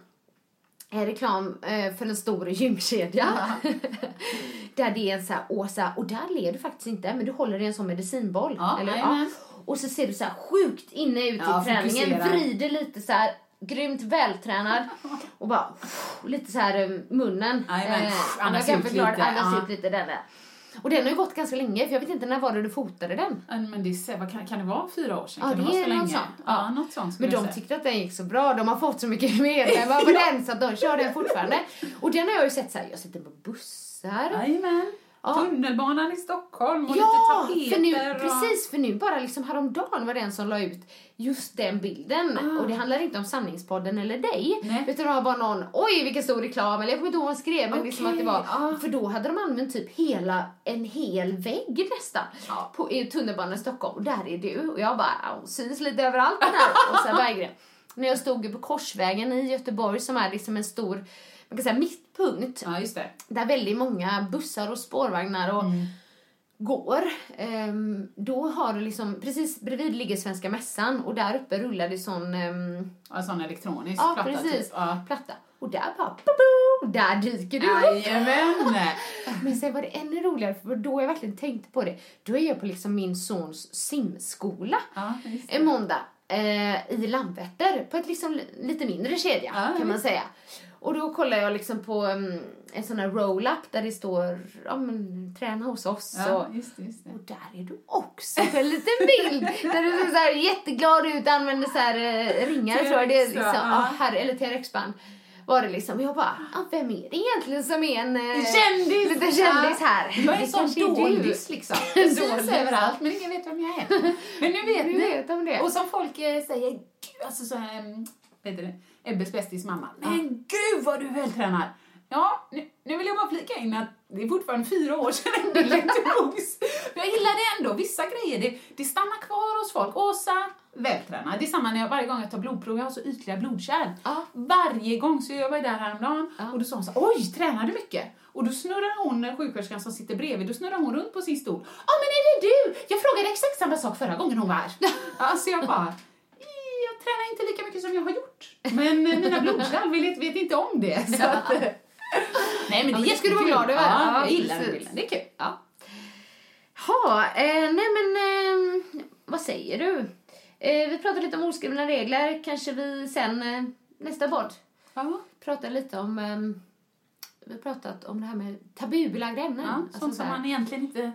reklam eh, för en stor gymkedja. där det är en så här Åsa, och där ler du faktiskt inte, men du håller i en sån medicinboll. Ja, eller? jajamän. Och så ser du så här sjukt inne ut Ja, i träningen, vrider lite så här grymt vältränad och bara lite så här um, munnen. Eh, andas kan ut förklara, lite, Andas ja. ut lite den där. Och den har ju gått ganska länge, för jag vet inte när var det du fotade den? Men det är, vad kan, kan det vara fyra år sedan? Ja, kan det vara är så länge? sånt. Ja, något sånt Men de säga. tyckte att den gick så bra. De har fått så mycket medlemmar på den så att de kör den fortfarande. Och den har jag ju sett så här, jag har sett den på bussar. Jajamän. Ja. Tunnelbanan i Stockholm och Ja, lite för nu, tapeter. och- precis, för nu bara liksom häromdagen var det en som la ut just den bilden. Och det handlar inte om Sanningspodden eller dig. Ah. Nej. Utan det var bara någon, oj vilken stor reklam, eller jag kommer inte ihåg vad han skrev. Men liksom att det var, ja. För då hade de använt typ hela, en hel vägg nästan. Ja. På, I tunnelbanan i Stockholm. Och där är du. Och jag bara, hon syns lite överallt den här. Och sen Berggren. När jag stod på Korsvägen i Göteborg som är liksom en stor, man kan säga mittpunkt Ja, just det. där väldigt många bussar och spårvagnar och Mm. går. Ehm, då har du liksom, precis bredvid ligger Svenska Mässan och där uppe rullar det sån, ehm, Ja, sån elektronisk ja platta precis, typ. Ja. platta. Och där bara, boom, där dyker du upp. Jajamän! Men sen var det ännu roligare för då har jag verkligen tänkt på det. Då är jag på liksom min sons simskola Ja, en måndag eh, i Landvetter på ett liksom li- lite mindre kedja Ja, kan man säga. Och då kollar jag liksom på um, en sån här roll-up där det står ja, men, träna hos oss. Ja, och, just det, just det. och där är du också på en liten bild där du ser så här jätteglad ut använder så här eh, ringar tror jag det är liksom, ja. ja. här, eller TRX-band. Var det liksom, jag bara, ah, vem är det egentligen som är en eh, Kändis! liten kändis här? Jag är Det en sån doldis liksom. Jag syns överallt men ingen vet vem jag är. Men nu vet Nu ni. vet de det. Och som folk eh, säger, alltså så vad heter det, Ebbes bästis mamma. Men gud vad du är vältränad! Ja, nu, nu vill jag bara flika in att det är fortfarande fyra år sedan den bilden togs. Jag gillar det ändå, vissa grejer, det, det stannar kvar hos folk. Åsa, vältränad. Det är samma när jag, varje gång jag tar blodprov, jag har så ytliga blodkärl. Ja. Varje gång, så jag var där häromdagen Ja. och då sa hon så oj, tränar du mycket? Och då snurrar hon, sjuksköterskan som sitter bredvid, då snurrar hon runt på sin stol. Ja, men är det du? Jag frågade exakt samma sak förra gången hon var här. Alltså jag bara, tränar inte lika mycket som jag har gjort. Men eh, mina blodkärl vet, vet inte om det. Så att, eh, nej men det Ja, är men det ska du vara glad över. Ja, Ja, jag gillar den bilden. Det är kul. Ja. Ha, eh, nej men eh, vad säger du? Eh, vi pratade lite om oskrivna regler. Kanske vi sen eh, nästa podd Ja, pratar lite om eh, vi har pratat om det här med tabubelagda ämnen. ja, Alltså sånt så som man egentligen inte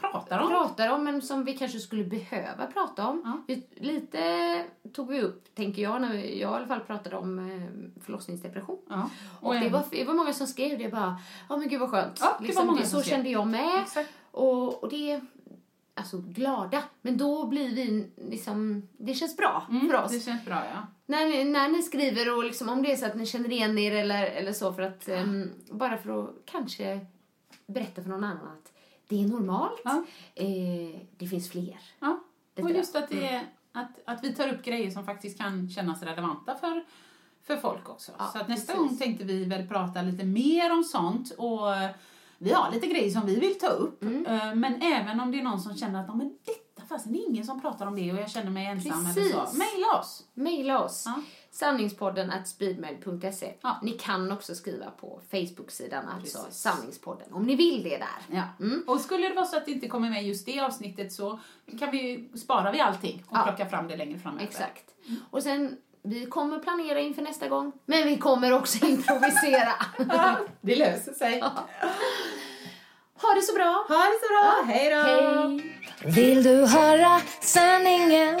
pratar om. pratar om men som vi kanske skulle behöva prata om. Ja. Vi, lite tog vi upp, tänker jag, när jag i alla fall pratade om eh, förlossningsdepression. Ja. Och det en- var, det var många som skrev det bara, ja men gud vad skönt. Ja, det var liksom, många det, som så skrev. kände jag med. Exakt. Och, och det, alltså glada. Men då blir vi liksom, det känns bra Mm, för oss. Det känns bra, ja. När, ni- när ni skriver och liksom, om det är så att ni känner igen er eller, eller så för att, ehm, bara för att kanske berätta för någon annan att det är normalt. Ja. Eh, det finns fler. Ja, och just att, det är, att, att vi tar upp grejer som faktiskt kan kännas relevanta för, för folk också. Ja, så att nästa precis. gång tänkte vi väl prata lite mer om sånt och eh, vi har lite grejer som vi vill ta upp. Mm. Eh, Men även om det är någon som känner att "Ja, men detta fasen det är ingen som pratar om det och jag känner mig ensam eller Precis. så. Maila oss! Maila oss. Ja. Sanningspodden at speedmail.se. Ja. Ni kan också skriva på Facebook-sidan, alltså Precis. Sanningspodden, om ni vill det där. Ja. Och skulle det vara så att det inte kommer med just det avsnittet så kan vi ju spara vi allting och Ja. plocka fram det längre fram. Exakt. Och sen, vi kommer planera inför nästa gång, men vi kommer också improvisera. det löser sig. ha det så bra! Ha det så bra! Hej då! Hej! Vill du höra sanningen?